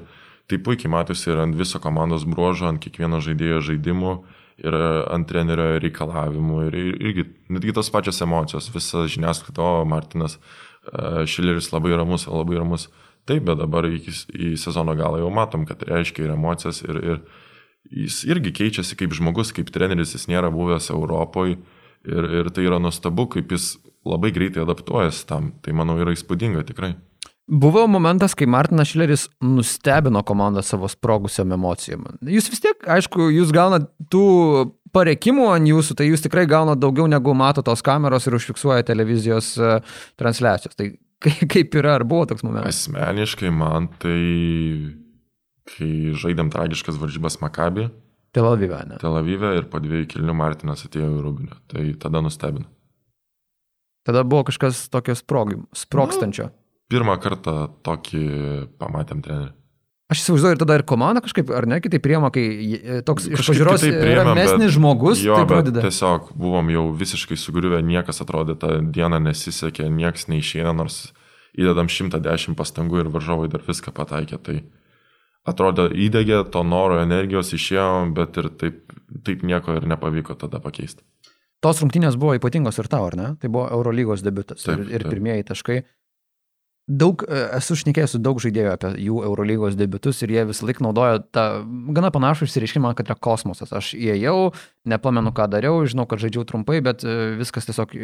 tai puikiai matosi ir ant viso komandos bruožo, ant kiekvieno žaidėjo žaidimų ir ant trenerio reikalavimų ir irgi netgi tos pačios emocijos, visa žiniasklaida, o Martinas e, Šileris labai ramus, labai ramus. Taip, bet dabar iki, į sezono galą jau matom, kad reiškia ir emocijas ir, ir jis irgi keičiasi kaip žmogus, kaip treneris, jis nėra buvęs Europoje ir, ir tai yra nuostabu, kaip jis labai greitai adaptuojasi tam. Tai manau yra įspūdinga tikrai. Buvo momentas, kai Martinas Šileris nustebino komandą savo sprogusiam emocijom. Jūs vis tiek, aišku, jūs gaunat tų parekimų ant jūsų, tai jūs tikrai gaunat daugiau negu mato tos kameros ir užfiksuoja televizijos uh, transliacijos. Tai kaip yra, ar buvo toks momentas? Asmeniškai man tai, kai žaidėm tragiškas varžybas Makabi. Tel Avive, ne? Tel Avive ir po dviejų kilnių Martinas atėjo į Rubinę. Tai tada nustebino. Tada buvo kažkas tokio sprogim, sprokstančio. Nu, pirmą kartą tokį pamatėm trenerį. Aš įsivaizduoju, ir tada ir komanda kažkaip, ar ne, kitaip priema, kai e, toks iš pažiūros ramesnis žmogus. Jo, tai pradeda. Tiesiog buvom jau visiškai sugriuvę, niekas atrodė, tą dieną nesisekė, niekas neišėjo, nors įdedam 110 pastangų ir varžovai dar viską pataikė. Tai atrodo, įdegė to noro, energijos išėjom, bet ir taip, taip nieko ir nepavyko tada pakeisti. Tos rungtynės buvo ypatingos ir tau, ar ne? Tai buvo Eurolygos debutas taip, ir, ir taip. pirmieji taškai. Daug, e, esu šnekėjęs su daug žaidėjų apie jų Eurolygos debutus ir jie visą laiką naudojo tą gana panašų išsireiškimą, kad yra kosmosas. Aš įėjau, nepamenu, ką dariau, žinau, kad žaidžiau trumpai, bet e, viskas tiesiog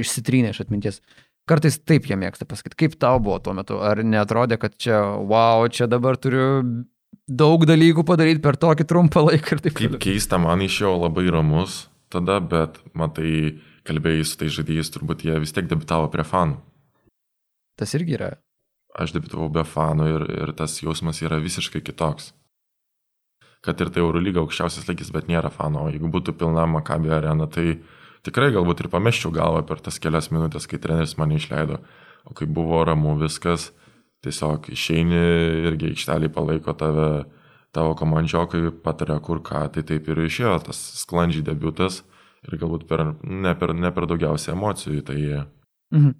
išsitrynė iš atminties. Kartais taip jie mėgsta pasakyti. Kaip tau buvo tuo metu? Ar netrodė, kad čia, wow, čia dabar turiu daug dalykų padaryti per tokį trumpą laiką ir taip toliau? Kaip keista, man išėjo labai ramus tada, bet matai, kalbėjai su tai žaidėjais, turbūt jie vis tiek debitavo prie fanų. Tas irgi yra. Aš debitavau be fanų ir, ir tas jausmas yra visiškai kitoks. Kad ir tai Eurolyga aukščiausias lygis, bet nėra fanų, o jeigu būtų pilna Makabio arena, tai tikrai galbūt ir pameščiau galvą per tas kelias minutės, kai treneris mane išleido. O kai buvo ramu viskas, tiesiog išeini irgi aikštelį palaiko tave, tavo komandžiokai patarė kur ką, tai taip ir išėjo tas sklandžiai debutas ir galbūt per, ne, per, ne per daugiausiai emocijų. Tai... Mhm.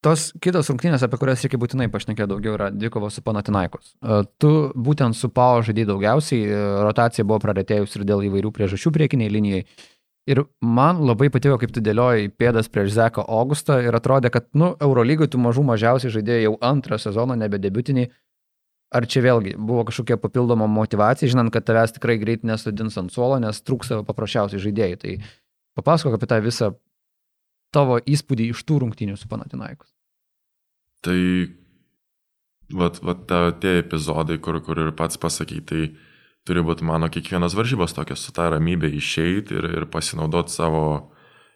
Tos kitos rungtynės, apie kurias reikia būtinai pašnekėti daugiau, yra dvikova su Panatinaikos. E, tu būtent su Pau žaidėjai daugiausiai, e, rotacija buvo praretėjus ir dėl įvairių priežasčių priekiniai linijai. Ir man labai patiko, kaip tu dėlioji pėdas prieš Zeką Augustą ir atrodė, kad, nu, Eurolygai tu mažų mažiausiai žaidėjai jau antrą sezoną, nebe debutiniai. Ar čia vėlgi buvo kažkokia papildoma motivacija, žinant, kad tavęs tikrai greit nesudins ant suolo, nes trūksta paprasčiausiai žaidėjai. Tai papasakok apie tą visą tavo įspūdį iš tų rungtynių su Panatinaikos? Tai, vat, vat tie epizodai, kur, kur ir pats pasakai, tai turi būti mano kiekvienas varžybos tokios su tą ramybę išeiti ir, ir pasinaudoti savo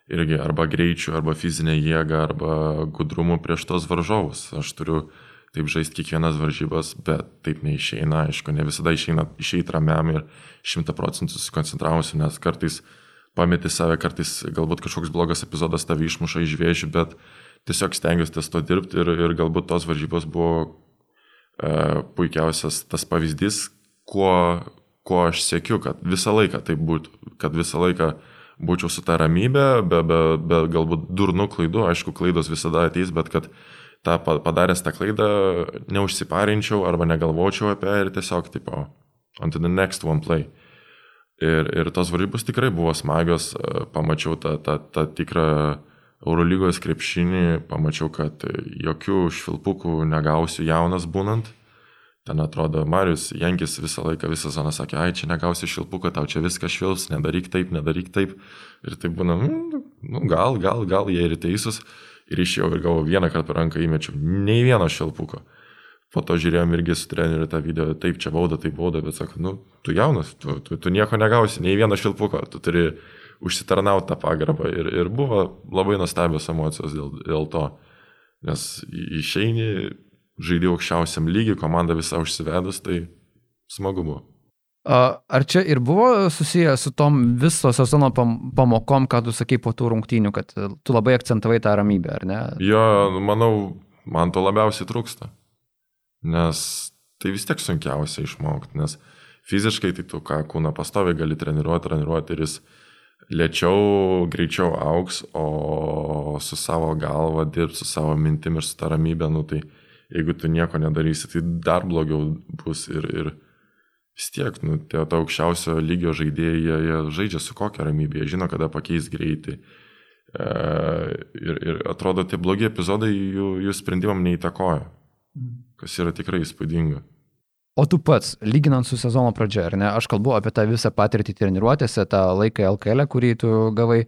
irgi arba greičiu, arba fizinę jėgą, arba gudrumu prieš tos varžovus. Aš turiu taip žaisti kiekvienas varžybas, bet taip neišeina, aišku, ne visada išeina išeiti ramiam ir šimta procentų susikoncentravusi, nes kartais uh, pameti save, kartais galbūt kažkoks blogas epizodas tave išmuša iš vėžių, bet tiesiog stengiuosi ties to dirbti ir, ir galbūt tos varžybos buvo e, puikiausias tas pavyzdys, kuo, kuo aš sėkiu, kad visą laiką tai būtų, kad visą laiką būčiau su ta ramybė, be, be, be galbūt durnų klaidų, aišku, klaidos visada ateis, bet kad tą padaręs tą klaidą neužsiparinčiau arba negalvočiau apie ją ir tiesiog, tipo, on to the next one play. Ir, ir tos varžybos tikrai buvo smagios, e, pamačiau tą, tą, tą tikrą Eurolygos krepšinį, pamačiau, kad jokių švilpukų negausiu jaunas būnant. Ten atrodo, Marius Jankis visą laiką, visą zoną sakė, ai, čia negausi šilpuką, tau čia viskas švilps, nedaryk taip, nedaryk taip. Ir taip būna, nu, nu gal, gal, gal jie ir teisūs. Ir išėjau ir gavau vieną kartą ranką įmečiau, nei vieno šilpuko po to žiūrėjom irgi su treneriu tą video, taip čia bauda, taip bauda, bet sako, nu, tu jaunas, tu, tu, tu nieko negausi, nei vieno šilpuko, tu turi užsitarnauti tą pagarbą ir, ir buvo labai nuostabios emocijos dėl, dėl to, nes išeini, žaidži aukščiausiam lygiui, komanda visą užsivedus, tai smagu buvo. Ar čia ir buvo susiję su tom viso sezono pamokom, ką tu sakai po tų rungtynių, kad tu labai akcentavai tą ramybę, ar ne? Jo, manau, man to labiausiai trūksta nes tai vis tiek sunkiausia išmokti, nes fiziškai tai tu ką kūną pastoviai gali treniruoti, treniruoti ir jis lėčiau, greičiau auks, o su savo galva dirbti, su savo mintim ir su ta ramybė, nu tai jeigu tu nieko nedarysi, tai dar blogiau bus ir, ir vis tiek, nu, tie to aukščiausio lygio žaidėjai, jie, jie žaidžia su kokia ramybė, jie žino, kada pakeis greitį. E, ir, ir atrodo, tie blogi epizodai jų, jų sprendimam neįtakoja. Kas yra tikrai įspūdinga. O tu pats, lyginant su sezono pradžia, ar ne, aš kalbu apie tą visą patirtį treniruotėse, tą laiką LKL, kurį tu gavai,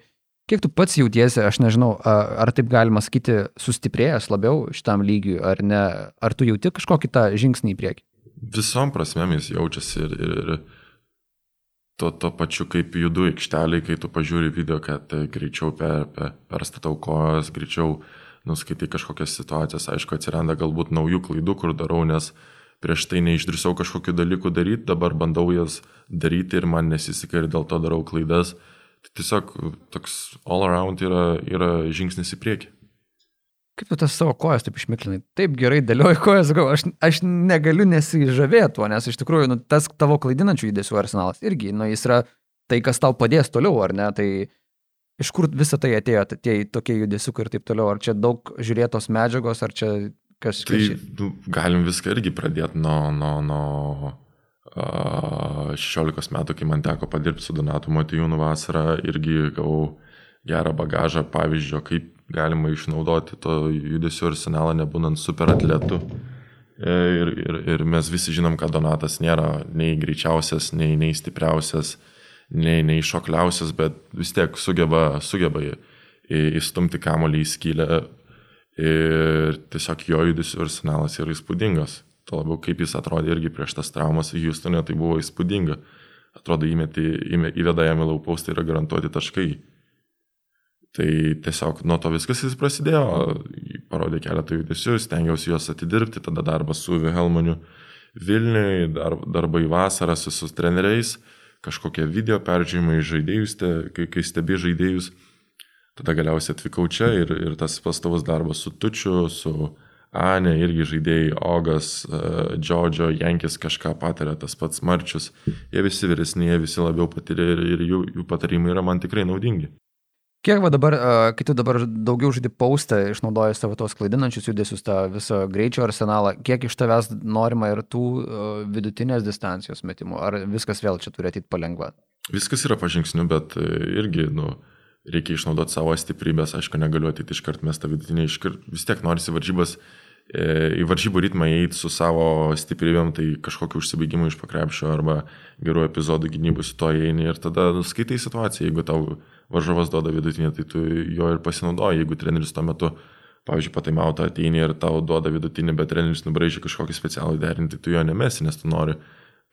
kiek tu pats jautiesi, aš nežinau, ar taip galima sakyti, sustiprėjęs labiau šitam lygiui, ar ne, ar tu jauti kažkokį tą žingsnį į priekį? Visom prasmėm jis jaučiasi ir, ir, ir to, to pačiu kaip judu aikšteliai, kai tu pažiūri video, kad greičiau per, per, perstatau kojas, greičiau uh, nuskaitai kažkokias situacijas, aišku, atsiranda galbūt naujų klaidų, kur darau, nes prieš tai neišdrįsau kažkokių dalykų daryti, dabar bandau jas daryti ir man nesiseka ir dėl to darau klaidas. Tai tiesiog toks all around yra, yra žingsnis į priekį. Kaip tu tas savo kojas taip išmiklinai? Taip gerai dėlioji kojas, sakau, aš, aš negaliu nesižavėti tuo, nes iš tikrųjų nu, tas tavo klaidinančių judesių arsenalas irgi, nu, jis yra tai, kas tau padės toliau, ar ne? Tai Iš kur visą tai atėjo, tie tokie judesiukai ir taip toliau? Ar čia daug žiūrėtos medžiagos, ar čia kažkas? Tai nu, galim viską irgi pradėti nuo, nuo, nuo uh, 16 metų, kai man teko padirbti su Donatu Matijūnu vasarą, irgi gavau gerą bagažą pavyzdžio, kaip galima išnaudoti to judesio arsenalą, nebūnant super atletu. Ir, ir, ir mes visi žinom, kad Donatas nėra nei greičiausias, nei, nei stipriausias. Uh, nei, nei šokliausias, bet vis tiek sugeba, sugeba įstumti kamolį į skylę ir tiesiog jo judesių arsenalas yra įspūdingas. Tuo labiau, kaip jis atrodė irgi prieš tas traumas Houstone, tai buvo įspūdinga. Atrodo, įmeti, įveda jam į laupaus, tai yra garantuoti taškai. Tai tiesiog nuo to viskas jis prasidėjo, parodė keletą judesių, stengiausi juos atidirbti, tada darbas su Helmaniu Vilniui, dar, darbai vasarą su, su treneriais kažkokie video peržiūrimai žaidėjus, te, kai, kai stebi žaidėjus, tada galiausiai atvykau čia ir, ir tas pastovus darbas su Tučiu, su Ane, irgi žaidėjai, Ogas, Džodžio, Jankis kažką patiria, tas pats Marčius. Jie visi vyresni, jie visi labiau patyrė ir, ir jų, jų patarimai yra man tikrai naudingi. Kiek va dabar, kai tu dabar daugiau žaidži paustą, išnaudoji savo tos klaidinančius judesius, tą visą greičio arsenalą, kiek iš tavęs norima ir tų vidutinės distancijos metimų, ar viskas vėl čia turi ateit palengva? Viskas yra pažingsniu, bet e, irgi, nu, reikia išnaudoti savo stiprybės, aišku, negaliu ateiti iškart mes tą vidutinį, iškart vis tiek norisi varžybas E, į varžybų ritmą įeiti su savo stiprybėm, tai kažkokiu užsibaigimu iš pakrepšio arba gerų epizodų gynybų su to įeini ir tada skaitai situaciją, jeigu tau varžovas duoda vidutinį, tai tu jo ir pasinaudoji, jeigu treneris tuo metu, pavyzdžiui, pataimautą ateini ir tau duoda vidutinį, bet treneris nubraižė kažkokį specialų derinį, tai tu jo nemesi, nes tu nori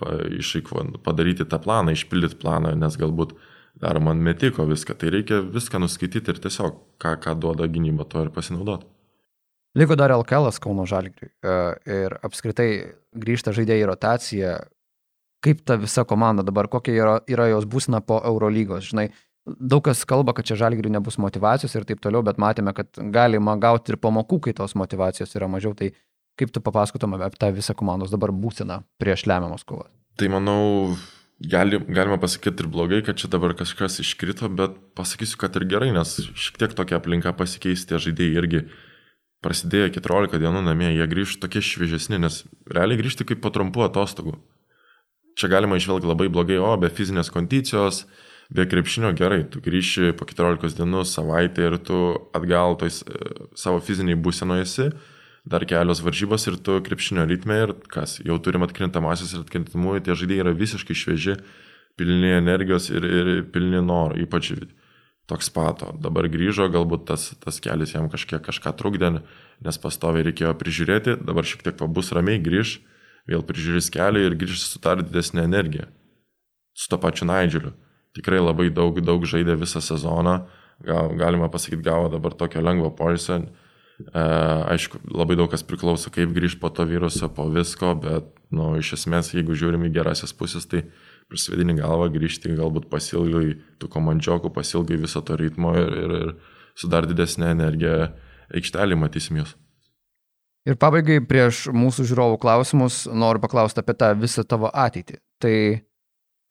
padaryti tą planą, išpildyti planą, nes galbūt dar man metiko viską, tai reikia viską nuskaityti ir tiesiog, ką, ką duoda gynyba, to ir pasinaudoti. Liko dar LKL Kauno Žalgiriui e, ir apskritai grįžta žaidėjai į rotaciją. Kaip ta visa komanda dabar, kokia yra, yra jos būsina po Eurolygos, žinai, daug kas kalba, kad čia Žalgiriui nebus motivacijos ir taip toliau, bet matėme, kad galima gauti ir pamokų, kai tos motivacijos yra mažiau, tai kaip tu papasakotum apie tą visą komandos dabar būsiną prieš lemiamos kovas? Tai manau, gali, galima pasakyti ir blogai, kad čia dabar kažkas iškrito, bet pasakysiu, kad ir gerai, nes šiek tiek tokia aplinka pasikeisti, tie žaidėjai irgi prasidėjo 14 dienų namie, jie grįžtų tokie šviežesni, nes realiai grįžti kaip po trumpų atostogų. Čia galima išvelgti labai blogai, o be fizinės kondicijos, be krepšinio gerai, tu grįši po 14 dienų, savaitę ir tu atgal toj savo fiziniai būsenoje esi, dar kelios varžybos ir tu krepšinio ritme ir kas, jau turim atkrintamasis ir atkrintamųjų, tie žaidėjai yra visiškai švieži, pilni energijos ir, ir pilni noro, ypač toks pato. Dabar grįžo, galbūt tas, tas kelias jam kažkiek kažką trukdė, nes pastoviai reikėjo prižiūrėti, dabar šiek tiek pabus ramiai, grįž, vėl prižiūrės kelią ir grįž su dar didesnė energija. Su to pačiu Naidželiu. Tikrai labai daug, daug žaidė visą sezoną, gal, galima pasakyti, gavo dabar tokio lengvo poilsio. E, aišku, labai daug kas priklauso, kaip grįž po to viruso, po visko, bet, nu, iš esmės, jeigu žiūrim į gerasias pusės, tai prisvedini galvą, grįžti galbūt pasilgai tų komandžiokų, pasilgai viso to ritmo ir, ir, ir su dar didesnė energija aikštelį matysim jūs. Ir pabaigai prieš mūsų žiūrovų klausimus noriu paklausti apie tą visą tavo ateitį. Tai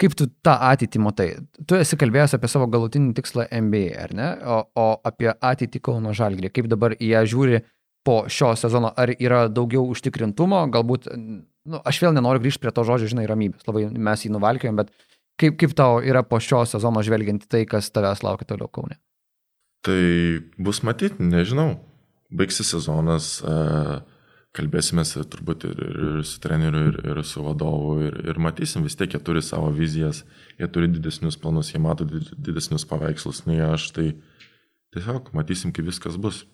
kaip tu tą ateitį matai? Tu esi kalbėjęs apie savo galutinį tikslą NBA, ar ne? O, o apie ateitį Kauno Žalgrį. Kaip dabar į ją žiūri po šio sezono? Ar yra daugiau užtikrintumo? Galbūt nu, aš vėl nenoriu grįžti prie to žodžio, žinai, ramybės, labai mes jį nuvalkėjom, bet kaip, kaip tau yra po šio sezono žvelgiant tai, kas tavęs laukia toliau Kaune? Tai bus matyti, nežinau. Baigsis sezonas, kalbėsime turbūt ir, ir su treneriu, ir, ir su vadovu, ir, ir matysim, vis tiek jie turi savo vizijas, jie turi didesnius planus, jie mato didesnius paveikslus nei aš, tai tiesiog matysim, kaip viskas bus.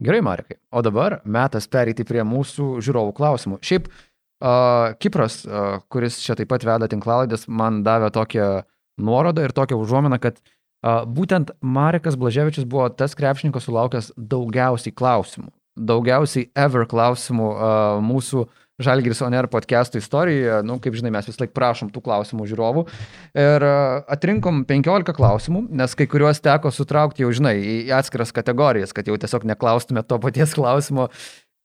Gerai, Marikai. O dabar metas pereiti prie mūsų žiūrovų klausimų. Šiaip uh, Kipras, uh, kuris čia taip pat veda tinklalaidės, man davė tokią nuorodą ir tokią užuominą, kad uh, būtent Marekas Blaževičius buvo tas krepšininkas sulaukęs daugiausiai klausimų. Daugiausiai ever klausimų uh, mūsų uh, Žalgiris Oner podcastų istorijoje, nu, kaip žinai, mes vis laik prašom tų klausimų žiūrovų. Ir e, atrinkom 15 klausimų, nes kai kuriuos teko sutraukti jau, žinai, į atskiras kategorijas, kad jau tiesiog neklaustume to paties klausimo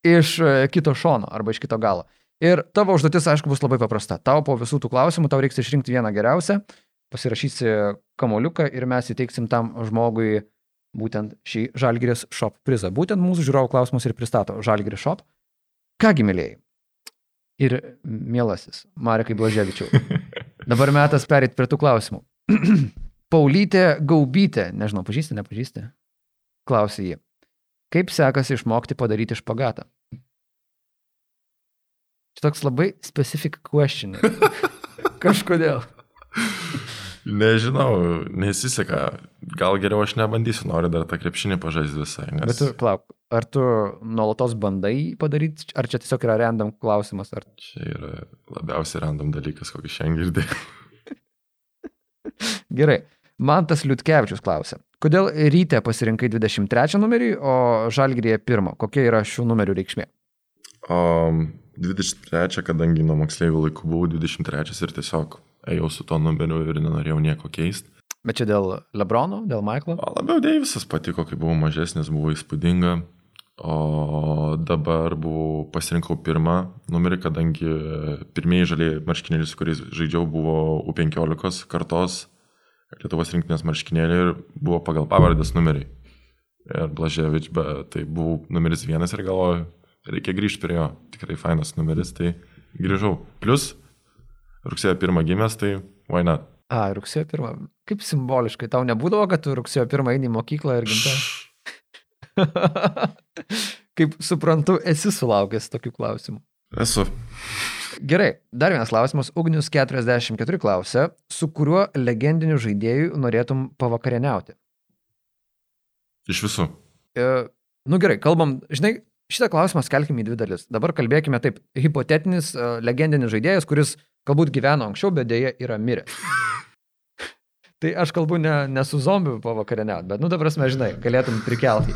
iš e, kito šono arba iš kito galo. Ir tavo užduotis, aišku, bus labai paprasta. Tau po visų tų klausimų tau reiks išrinkti vieną geriausią, pasirašysi kamoliuką ir mes įteiksim tam žmogui būtent šį Žalgiris Shop prizą. Būtent mūsų žiūrovų klausimus ir pristato Žalgiris Shop. Kągi, mėlyjei, ir mielasis Marekai Blaževičiau. Dabar metas perėti prie tų klausimų. Paulytė Gaubytė, nežinau, pažįsti, nepažįsti? Klausė jį. Kaip sekasi išmokti padaryti špagatą? Čia toks labai specific question. Kažkodėl. Nežinau, nesiseka. Gal geriau aš nebandysiu, noriu dar tą krepšinį pažaisti visai. Nes... Bet tu, plauk, ar tu nuolatos bandai padaryti, ar čia tiesiog yra random klausimas? Ar... Čia yra labiausiai random dalykas, kokį šiandien girdėjau. Gerai. Man tas Liutkevičius klausė. Kodėl ryte pasirinkai 23 numerį, o žalgrėje pirmą? Kokia yra šių numerių reikšmė? Um, 23, kadangi nuo moksleivių laikų buvau 23 ir tiesiog ėjau su to numeriu ir nenorėjau nieko keisti. Bet čia dėl Lebrono, dėl Michaelo? Labiau Deivisas patiko, kai buvau mažesnis, buvo įspūdinga. O dabar buvau, pasirinkau pirmą numerį, kadangi pirmieji žaliai marškinėliai, su kuriais žaidžiau, buvo U15 kartos Lietuvos rinktinės marškinėliai ir buvo pagal pavardės numeriai. Ir Blaževič, bet tai buvau numeris vienas ir galvoju, reikia grįžti prie jo. Tikrai fainas numeris, tai grįžau. Plus, rugsėjo pirmą gimęs, tai why not? A, rugsėjo pirmą. Kaip simboliškai, tau nebūdavo, kad tu rugsėjo pirmą eini į mokyklą ir gimtai? Kaip suprantu, esi sulaukęs tokių klausimų. Esu. Gerai, dar vienas klausimas. Ugnius 44 klausia, su kuriuo legendiniu žaidėju norėtum pavakarieniauti? Iš visų. E, nu gerai, kalbam, žinai, šitą klausimą skelkime į dvi dalis. Dabar kalbėkime taip, hipotetinis, uh, legendinis žaidėjas, kuris galbūt gyveno anksčiau, bet dėja yra miręs. tai aš kalbu ne, ne su zombiu pavakarieniauti, bet, nu, dabar mes, žinai, galėtum prikelti.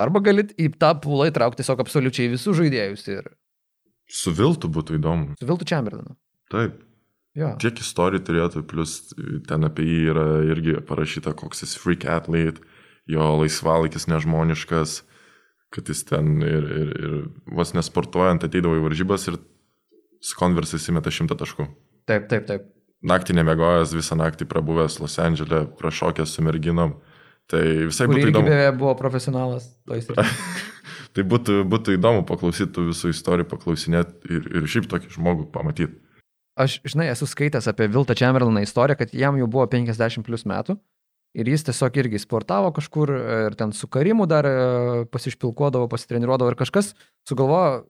Arba galit į tą pūlą įtraukti tiesiog absoliučiai visus žaidėjus ir... Su Viltu būtų įdomu. Su Viltu Chamberlainu. Taip. Jo. Tiek istorijų turėtų, plus ten apie jį yra irgi parašyta, koks jis freak athlete, jo laisvalaikis nežmoniškas, kad jis ten ir, ir, ir vos nesportuojant ateidavo į varžybas ir su konversais įmeta šimtą taškų. Taip, taip, taip. Naktį nemegojęs, visą naktį prabuvęs Los Andželė, prašokęs su merginom. Tai visai Kur būtų įdomu. beje buvo profesionalas. Tai būtų, būtų įdomu paklausyti tų visų istorijų, paklausinėti ir, ir šiaip tokį žmogų pamatyti. Aš, žinai, esu skaitęs apie Viltą Chamberlainą istoriją, kad jam jau buvo 50 plus metų ir jis tiesiog irgi sportavo kažkur ir ten su karimu dar e, pasišpilkuodavo, pasitreniruodavo ir kažkas sugalvojo,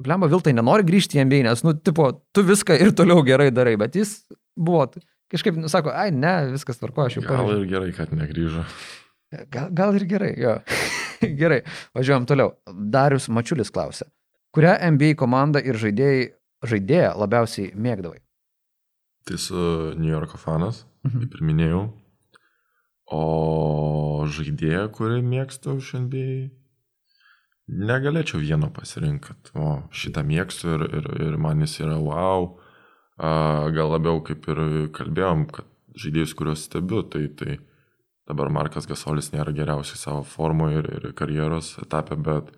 blemba Viltai nenori grįžti į MBA, nes, nu, tipo, tu viską ir toliau gerai darai, bet jis buvo kažkaip, nu, sako, ai, ne, viskas tvarko, aš jau Gal pavyzdžiui. ir gerai, kad negryžo. Gal, gal ir gerai, jo. gerai, važiuojam toliau. Darius Mačiulis klausia, kurią NBA komandą ir žaidėjai, žaidėją labiausiai mėgdavai? Tai su New Yorko fanas, Mhm. kaip ir minėjau. O žaidėją, kurį mėgstu iš NBA, negalėčiau vieno pasirinkti. O šitą mėgstu ir, ir, ir man jis yra wow. Gal labiau kaip ir kalbėjom, kad žaidėjus, kuriuos stebiu, tai, tai dabar Markas Gasolis nėra geriausiai savo formoje ir, ir karjeros etape, bet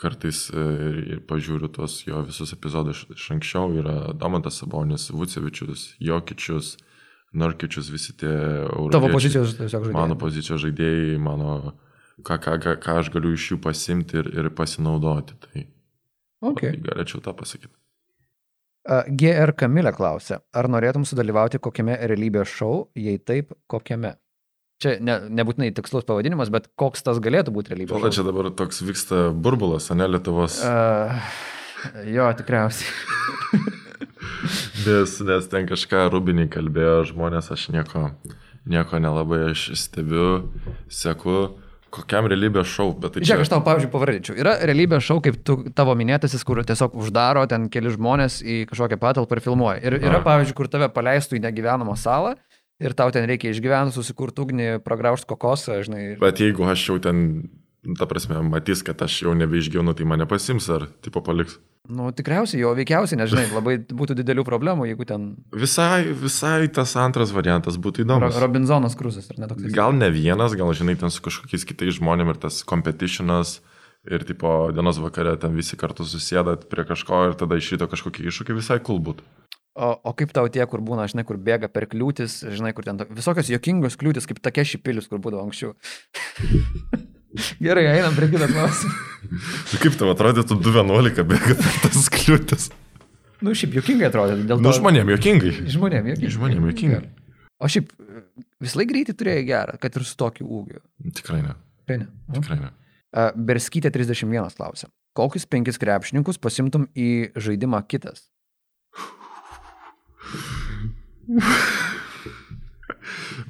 kartais e, ir, ir pažiūriu tuos jo visus epizodus iš, anksčiau. Yra Damantas Sabonis, Vucevičius, Jokičius, Norkičius, visi tie Tavo europiečiai. pozicijos tiesiog žaidėjai. Mano pozicijos žaidėjai, mano, ką, ką, ką, ką aš galiu iš jų pasimti ir, ir pasinaudoti. Tai Okay. galėčiau tą pasakyti. GR Kamilė klausia, ar norėtum sudalyvauti kokiame realybės šou, jei taip, kokiame? Čia ne, nebūtinai tikslus pavadinimas, bet koks tas galėtų būti realybės šou. čia dabar toks vyksta burbulas, o ne Lietuvos. Uh, jo, tikriausiai. Nes, nes ten kažką rubiniai kalbėjo žmonės, aš nieko, nieko nelabai aš stebiu, seku, kokiam realybės šau, bet tai čia... Žiūrėk, aš tau, pavyzdžiui, pavardinčiau. Yra realybės šou, kaip tu, tavo minėtasis, kur tiesiog uždaro ten keli žmonės į kažkokią patalpą ir filmuoja. Ir yra, A. pavyzdžiui, kur tave paleistų į negyvenamą salą ir tau ten reikia išgyventi, susikurti ugnį, pragraužti kokosą, žinai. ir- Bet jeigu aš jau ten, ta prasme, matys, kad aš jau nebeišgyvenu, tai mane pasims ar tipo paliks. Nu, tikriausiai, jo veikiausiai, nežinai, labai būtų didelių problemų, jeigu ten Visai, visai tas antras variantas būtų Ro įdomus. Robinzonas Kruzas, ar ne toks? Gal ne vienas, gal žinai, ten su kažkokiais kitais žmonėmis ir tas competitionas ir tipo dienos vakare ten visi kartu susėdat prie kažko ir tada iš ryto kažkokį iššūkį visai cool būtų. O, o kaip tau tie, kur būna, žinai, kur bėga per kliūtis, žinai, kur ten to, visokios jokingos kliūtis, kaip tokie šipilius, kur būdavo anksčiau. Gerai, einam prie kito klausimą. Tai kaip tau atrodytų 2.11 bėga per tas kliūtis? Nu, šiaip jokingai atrodo. Dėl Nu, to- žmonėm jokingai. Žmonėm, jokingai. Žmonėm juokingai. O šiaip vis laik greitį turėjai gerą, kad ir su tokiu ūgiu. Tikrai ne. Tai ne. Tikrai ne. Berskytė 31 klausia. Kokius penkis krepšininkus pasimtum į žaidimą kitas?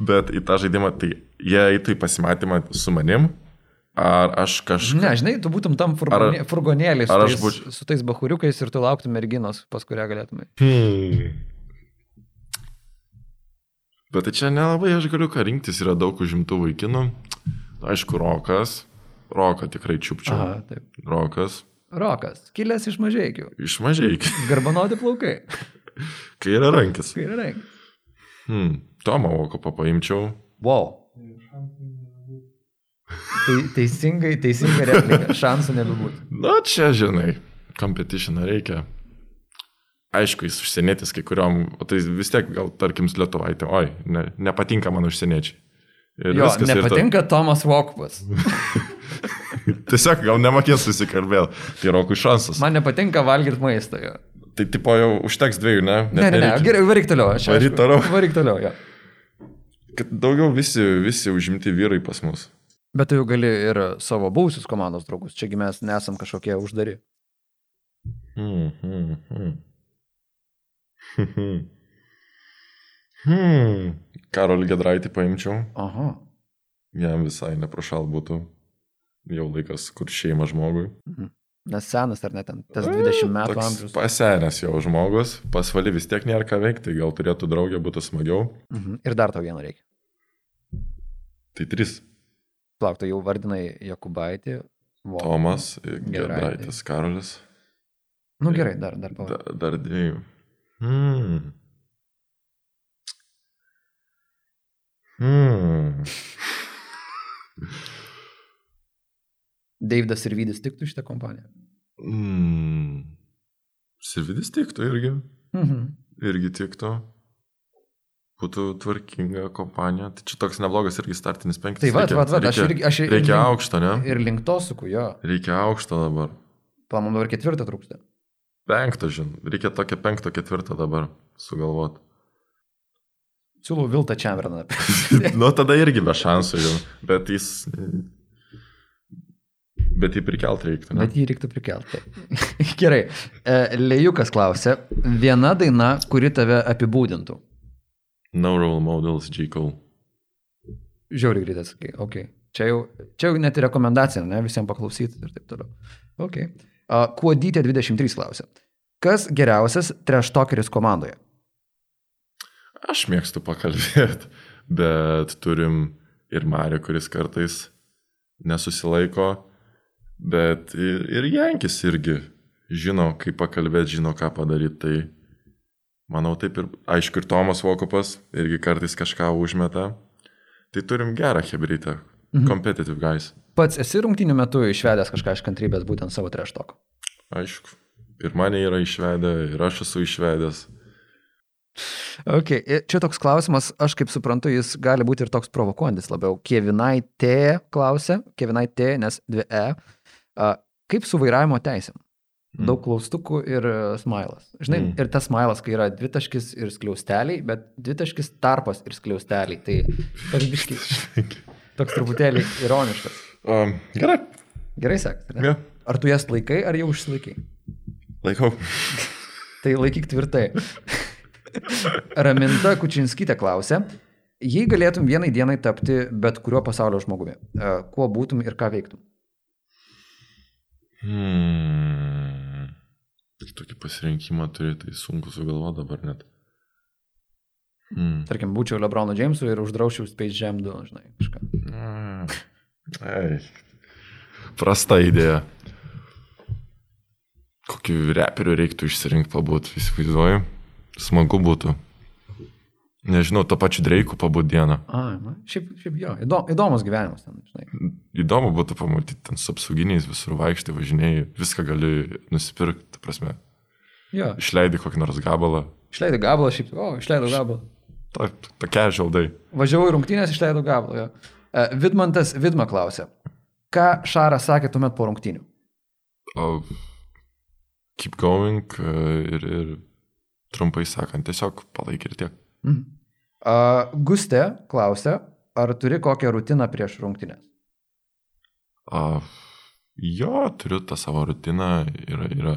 Bet į tą žaidimą, tai jie eitų į pasimatymą su manim, ar aš kažką... Ne, žinai, tu būtum tam furgonė, furgonėlį su, tais- būč- su tais bahuriukais ir tu lauktum merginos, pas kurią galėtumai. Hmm. Bet tai čia nelabai aš galiu ką rinktis, yra daug užimtų vaikinų. Aišku, rokas. Roką tikrai čiupčiau. Aha, taip. Rokas. Rokas, kilęs iš mažiekių. Iš mažai. Garbanoti plaukai. Kairė rankis. Kairė ranka. Hmm. Tomą Vokopą paimčiau. Wow. Tai teisingai, teisingai replika. Šansų nebebūtų. Na, čia, žinai, competitioną reikia. Aišku, jis užsienietis kai kuriuom, o tai vis tiek gal, tarkim, lietuvaitė, oi, ne, nepatinka man užsieniečiai. Ir Jo, viskas, ir nepatinka Tomas Vokupas. Ta, tiesiog gal nemokės susikalbėti. Tai rokui šansas. Man... Nepatinka valgyti maistą. Jo. Tai tipo jau užteks dviejų, ne? Ne, ne, ne, nereikia. gerai, varyk toliau. Aš, Varyk toliau. Varyk toliau, jo. Kad daugiau visi, visi užimti vyrai pas mus. Bet tu jau gali ir savo buvusius komandos draugus. Čiagi mes nesam kažkokie uždari. Hmm, hmm, hmm. Hmm. Hmm. Karolį Gedraitį paimčiau. Aha. Jam visai neprašal būtų. Jau laikas, kur šeima žmogui. Mhm. Nes senas ar ne ten, tas 20 metų Toks amžius. Pasenęs jau žmogus, pasvali vis tiek nėra ką veikti, gal turėtų draugę, būtų smagiau. Mhm. Ir dar tau vieno reikia. Tai trys. Plauk, tu jau vardinai Jokubaitį. Vo. Tomas, Gedraitis. Karolis. Nu gerai, dar, dar pavadinai. Da, dar dviejų. Hmm. Hmm. Deividas ir Vydis tiktų šitą kompaniją. Hmm. Sirvidis tiktų irgi. Mhm. Irgi tiktų. Būtų tvarkinga kompanija. Tai čia toks neblogas irgi startinis penktas. Tai va, Reikia- va, va, aš reikia- irgi, aš ir, Reikia link- aukšto, ne? Ir link to suku, jo. Reikia aukšto dabar. Pamam dabar ketvirtą trūksta. Penkto, žin. Reikia tokio penkto, ketvirto dabar sugalvoti. Siūlau Viltą Čemberną. nu, tada irgi be šansų jau. Bet jis. Bet jį prikelt reiktų. Ne? Bet jį reiktų prikelti. Gerai. E, Lejukas klausė, viena daina, kuri tave apibūdintų. No role models, J. Cole. Žiauriai greitai sakai, ok. Čia jau, čia jau net ir rekomendacija, ne, visiems paklausyti ir taip toliau. Ok. Uh, Kuodytė 23 klausė. Kas geriausias treštokeris komandoje? Aš mėgstu pakalbėti, bet turim ir Mario, kuris kartais nesusilaiko, bet ir, ir Jankis irgi žino, kaip pakalbėti, žino, ką padaryti. Tai manau taip ir, aišku, ir Tomas Vokopas irgi kartais kažką užmeta. Tai turim gerą hebrytę. Mhm. Competitive guys. Pats esi rungtynių metu išvedęs kažką iš kantrybės būtent savo treštoko. Aišku. Ir mane yra išvedę, ir aš esu išvedęs. Ok, čia toks klausimas, aš kaip suprantu, jis gali būti ir toks provokuojantis labiau. Kevinai T klausė, Kevinai T, nes dvi E. Kaip su vairavimo teisėm? Mm. Daug klaustukų ir e, smailas. Žinai, Mm. mm. ir tas smailas, kai yra dvitaškis ir skliausteliai, bet dvitaškis tarpas ir skliausteliai. Tai toks biškis, toks truputėlį ironiškas. Um, gerai. Gerai sekasi. Ja. Ar tu jas laikai, ar jau užsilaikai? Laikau. Tai laikyk tvirtai. Raminta Kučinskytė klausė, jei galėtum vienai dienai tapti bet kuriuo pasaulio žmogumi, e, kuo būtum ir ką veiktum? Hmm. Tokį pasirinkimą turi, tai sunku sugalvoti dabar net. Hmm. Tarkim, būčiau Lebrono Jamesu ir uždraučiau Space Jam 2, žinai, kažką. Mm. Ei. Prasta idėja. Kokį reperių reiktų išsirinkti pabūt, įsivaizduoju. Smagu būtų. Nežinau, to pačiu Dreiku pabūt dieną. A, na, šiaip, šiaip jo, įdom, įdomus gyvenimas ten, žinai. Įdomu būtų pamatyti ten su apsauginiais visur vaikštai, važinėjai, viską gali nusipirkti, prasme. Jo, Išleidai kokį nors gabalą. išleidai gabalą, šiaip, o, išleidau gabalą. Ta, tokia žaldai. Važiavau į rungtynės, išleidau gabalą. Jo. E, Vidmantas Vidma klausė, ką Šaras sakė tuomet po rungtynių? O keep going e, ir, ir trumpai sakant, tiesiog palaikė ir tiek. Mhm. Uh, Gustė klausė, ar turi kokią rutiną prieš rungtynės? A, jo, turiu tą savo rutiną. Yra, yra,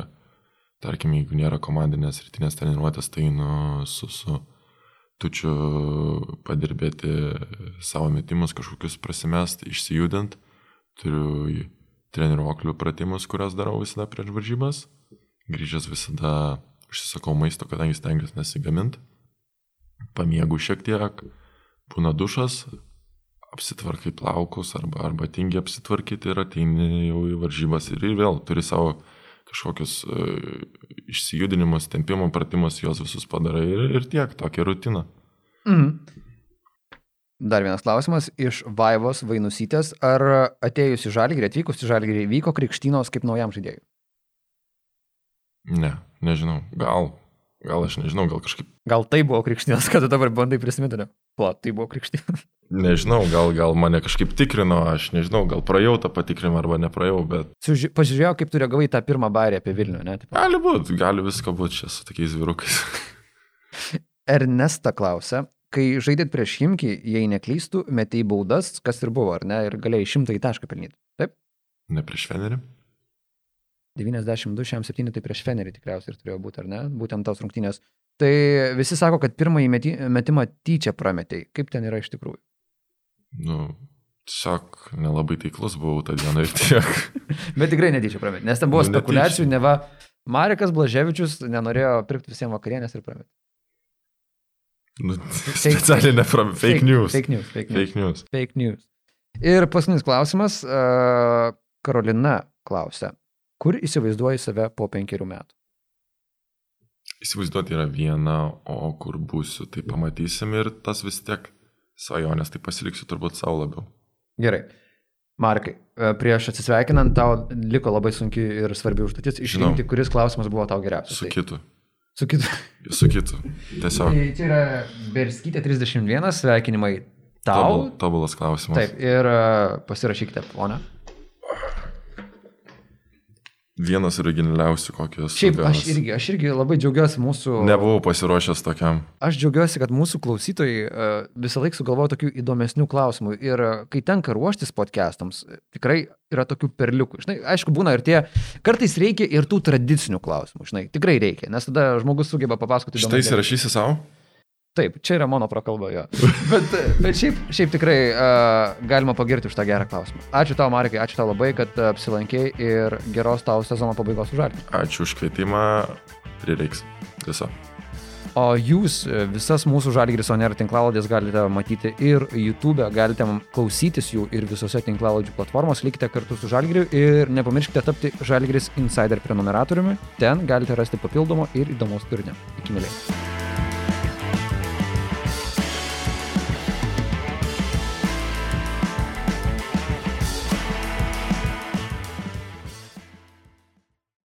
tarkim, jeigu nėra komandinės rytinės treniruotės, tai nu, su, su tučiu padirbėti savo metimus, kažkokius prasimest, išsijudint. Turiu treniruoklių pratimus, kurias darau visada prieš varžybas. Grįžęs visada užsisakau maisto, kadangi stengiuosi nesigaminti. Pamiegu šiek tiek, būna dušas, apsitvarkai plaukus arba, arba tingi apsitvarkyti ir ateini jau į varžybas ir vėl turi savo kažkokius uh, išsijudinimus, tempimo pratimus, juos visus padarai ir, ir tiek, tokia rutina. Mhm. Dar vienas klausimas iš Vaivos Vainusytės. Ar atėjus į Žalgirį, atvykus į Žalgirį, vyko krikštynos kaip naujam žaidėjui? Ne, nežinau, gal, gal aš nežinau, gal kažkaip, Gal tai buvo krikštynos, kad tu dabar bandai prisiminti? ne? Pla, tai buvo krikštynos. nežinau, gal, gal mane kažkaip tikrino, aš nežinau, gal praėjau tą patikrinimą arba nepraėjau, bet Suži- Pažiūrėjau, kaip tu reagavai tą pirmą bairį apie Vilnių, ne? Tipo, gali būti, gali visko būti čia su tokiais vyrukais. Ernesta klausia, kai žaidėt prieš Himkį, jei neklystų, metėjai baudas, kas ir buvo, ar ne, ir galėjai šimtą į tašką pelnyti. Taip? Ne prieš Fenerį? 92, šiam 7, tai prieš Fenerį tikriausiai ir turėjo būti, ar ne? Būtent tos rungtynės. Tai visi sako, kad pirmąjį meti, metimą tyčia prametėjai. Kaip ten yra iš tikrųjų? Nu, tiesiog nelabai taiklus buvau tą dieną ir tiek. Bet tikrai netyčia prametė, nes ten buvo Nu, spekulacijų, netyčia. neva Marekas Blaževičius nenorėjo pirkti visiems vakarienės ir prametė. Nu, specialiai nepram. Fake news. Fake news. Fake news. Fake news. Fake news. Ir paskutinis klausimas. Uh, Karolina klausia, kur įsivaizduoji save po penkerių metų? Įsivaizduoti yra viena, o kur būsiu, tai pamatysim ir tas vis tiek svajonės, tai pasiliksiu turbūt savo labiau. Gerai. Markai, e, prieš atsisveikinant, tau liko labai sunki ir svarbi užduotis išrinkti, kuris klausimas buvo tau geriausias. Su Tai- kitu. Su kitu. Su kitu. Tiesiog. Tai čia yra Berskytė 31, sveikinimai tau. Tobul, tobulas klausimas. Taip, ir e, pasirašykite, ponia. Vienas originaliausių, kokius. Šiaip aš irgi, aš irgi labai džiaugiuosi mūsų... Nebuvau pasiruošęs tokiam. Aš džiaugiuosi, kad mūsų klausytojai uh, visą laiką sugalvoja tokių įdomesnių klausimų. Ir uh, kai tenka ruoštis podcastams, e, tikrai yra tokių perliukų. Žinai, aišku, būna ir tie, kartais reikia ir tų tradicinių klausimų. Žinai, tikrai reikia, nes tada žmogus sugeba papasakoti Štai įsirašysi savo? Taip, čia yra mano prakalba jo. Bet, bet šiaip, šiaip tikrai uh, galima pagirti už tą gerą klausimą. Ačiū tau, Marikai, ačiū tau labai, kad apsilankėjai ir geros tau sezono pabaigos užartį. Ačiū už kvietimą. Prireiks. Viso. O jūs e, visas mūsų Žalgiris Oner tinklaladės galite matyti ir YouTube, galite klausytis jų ir visose tinklaladžių platformos, likite kartu su Žalgiriu ir nepamirškite tapti Žalgiris Insider prenumeratoriumi, ten galite rasti papildomo ir įdomaus turinio. Iki mėlyje.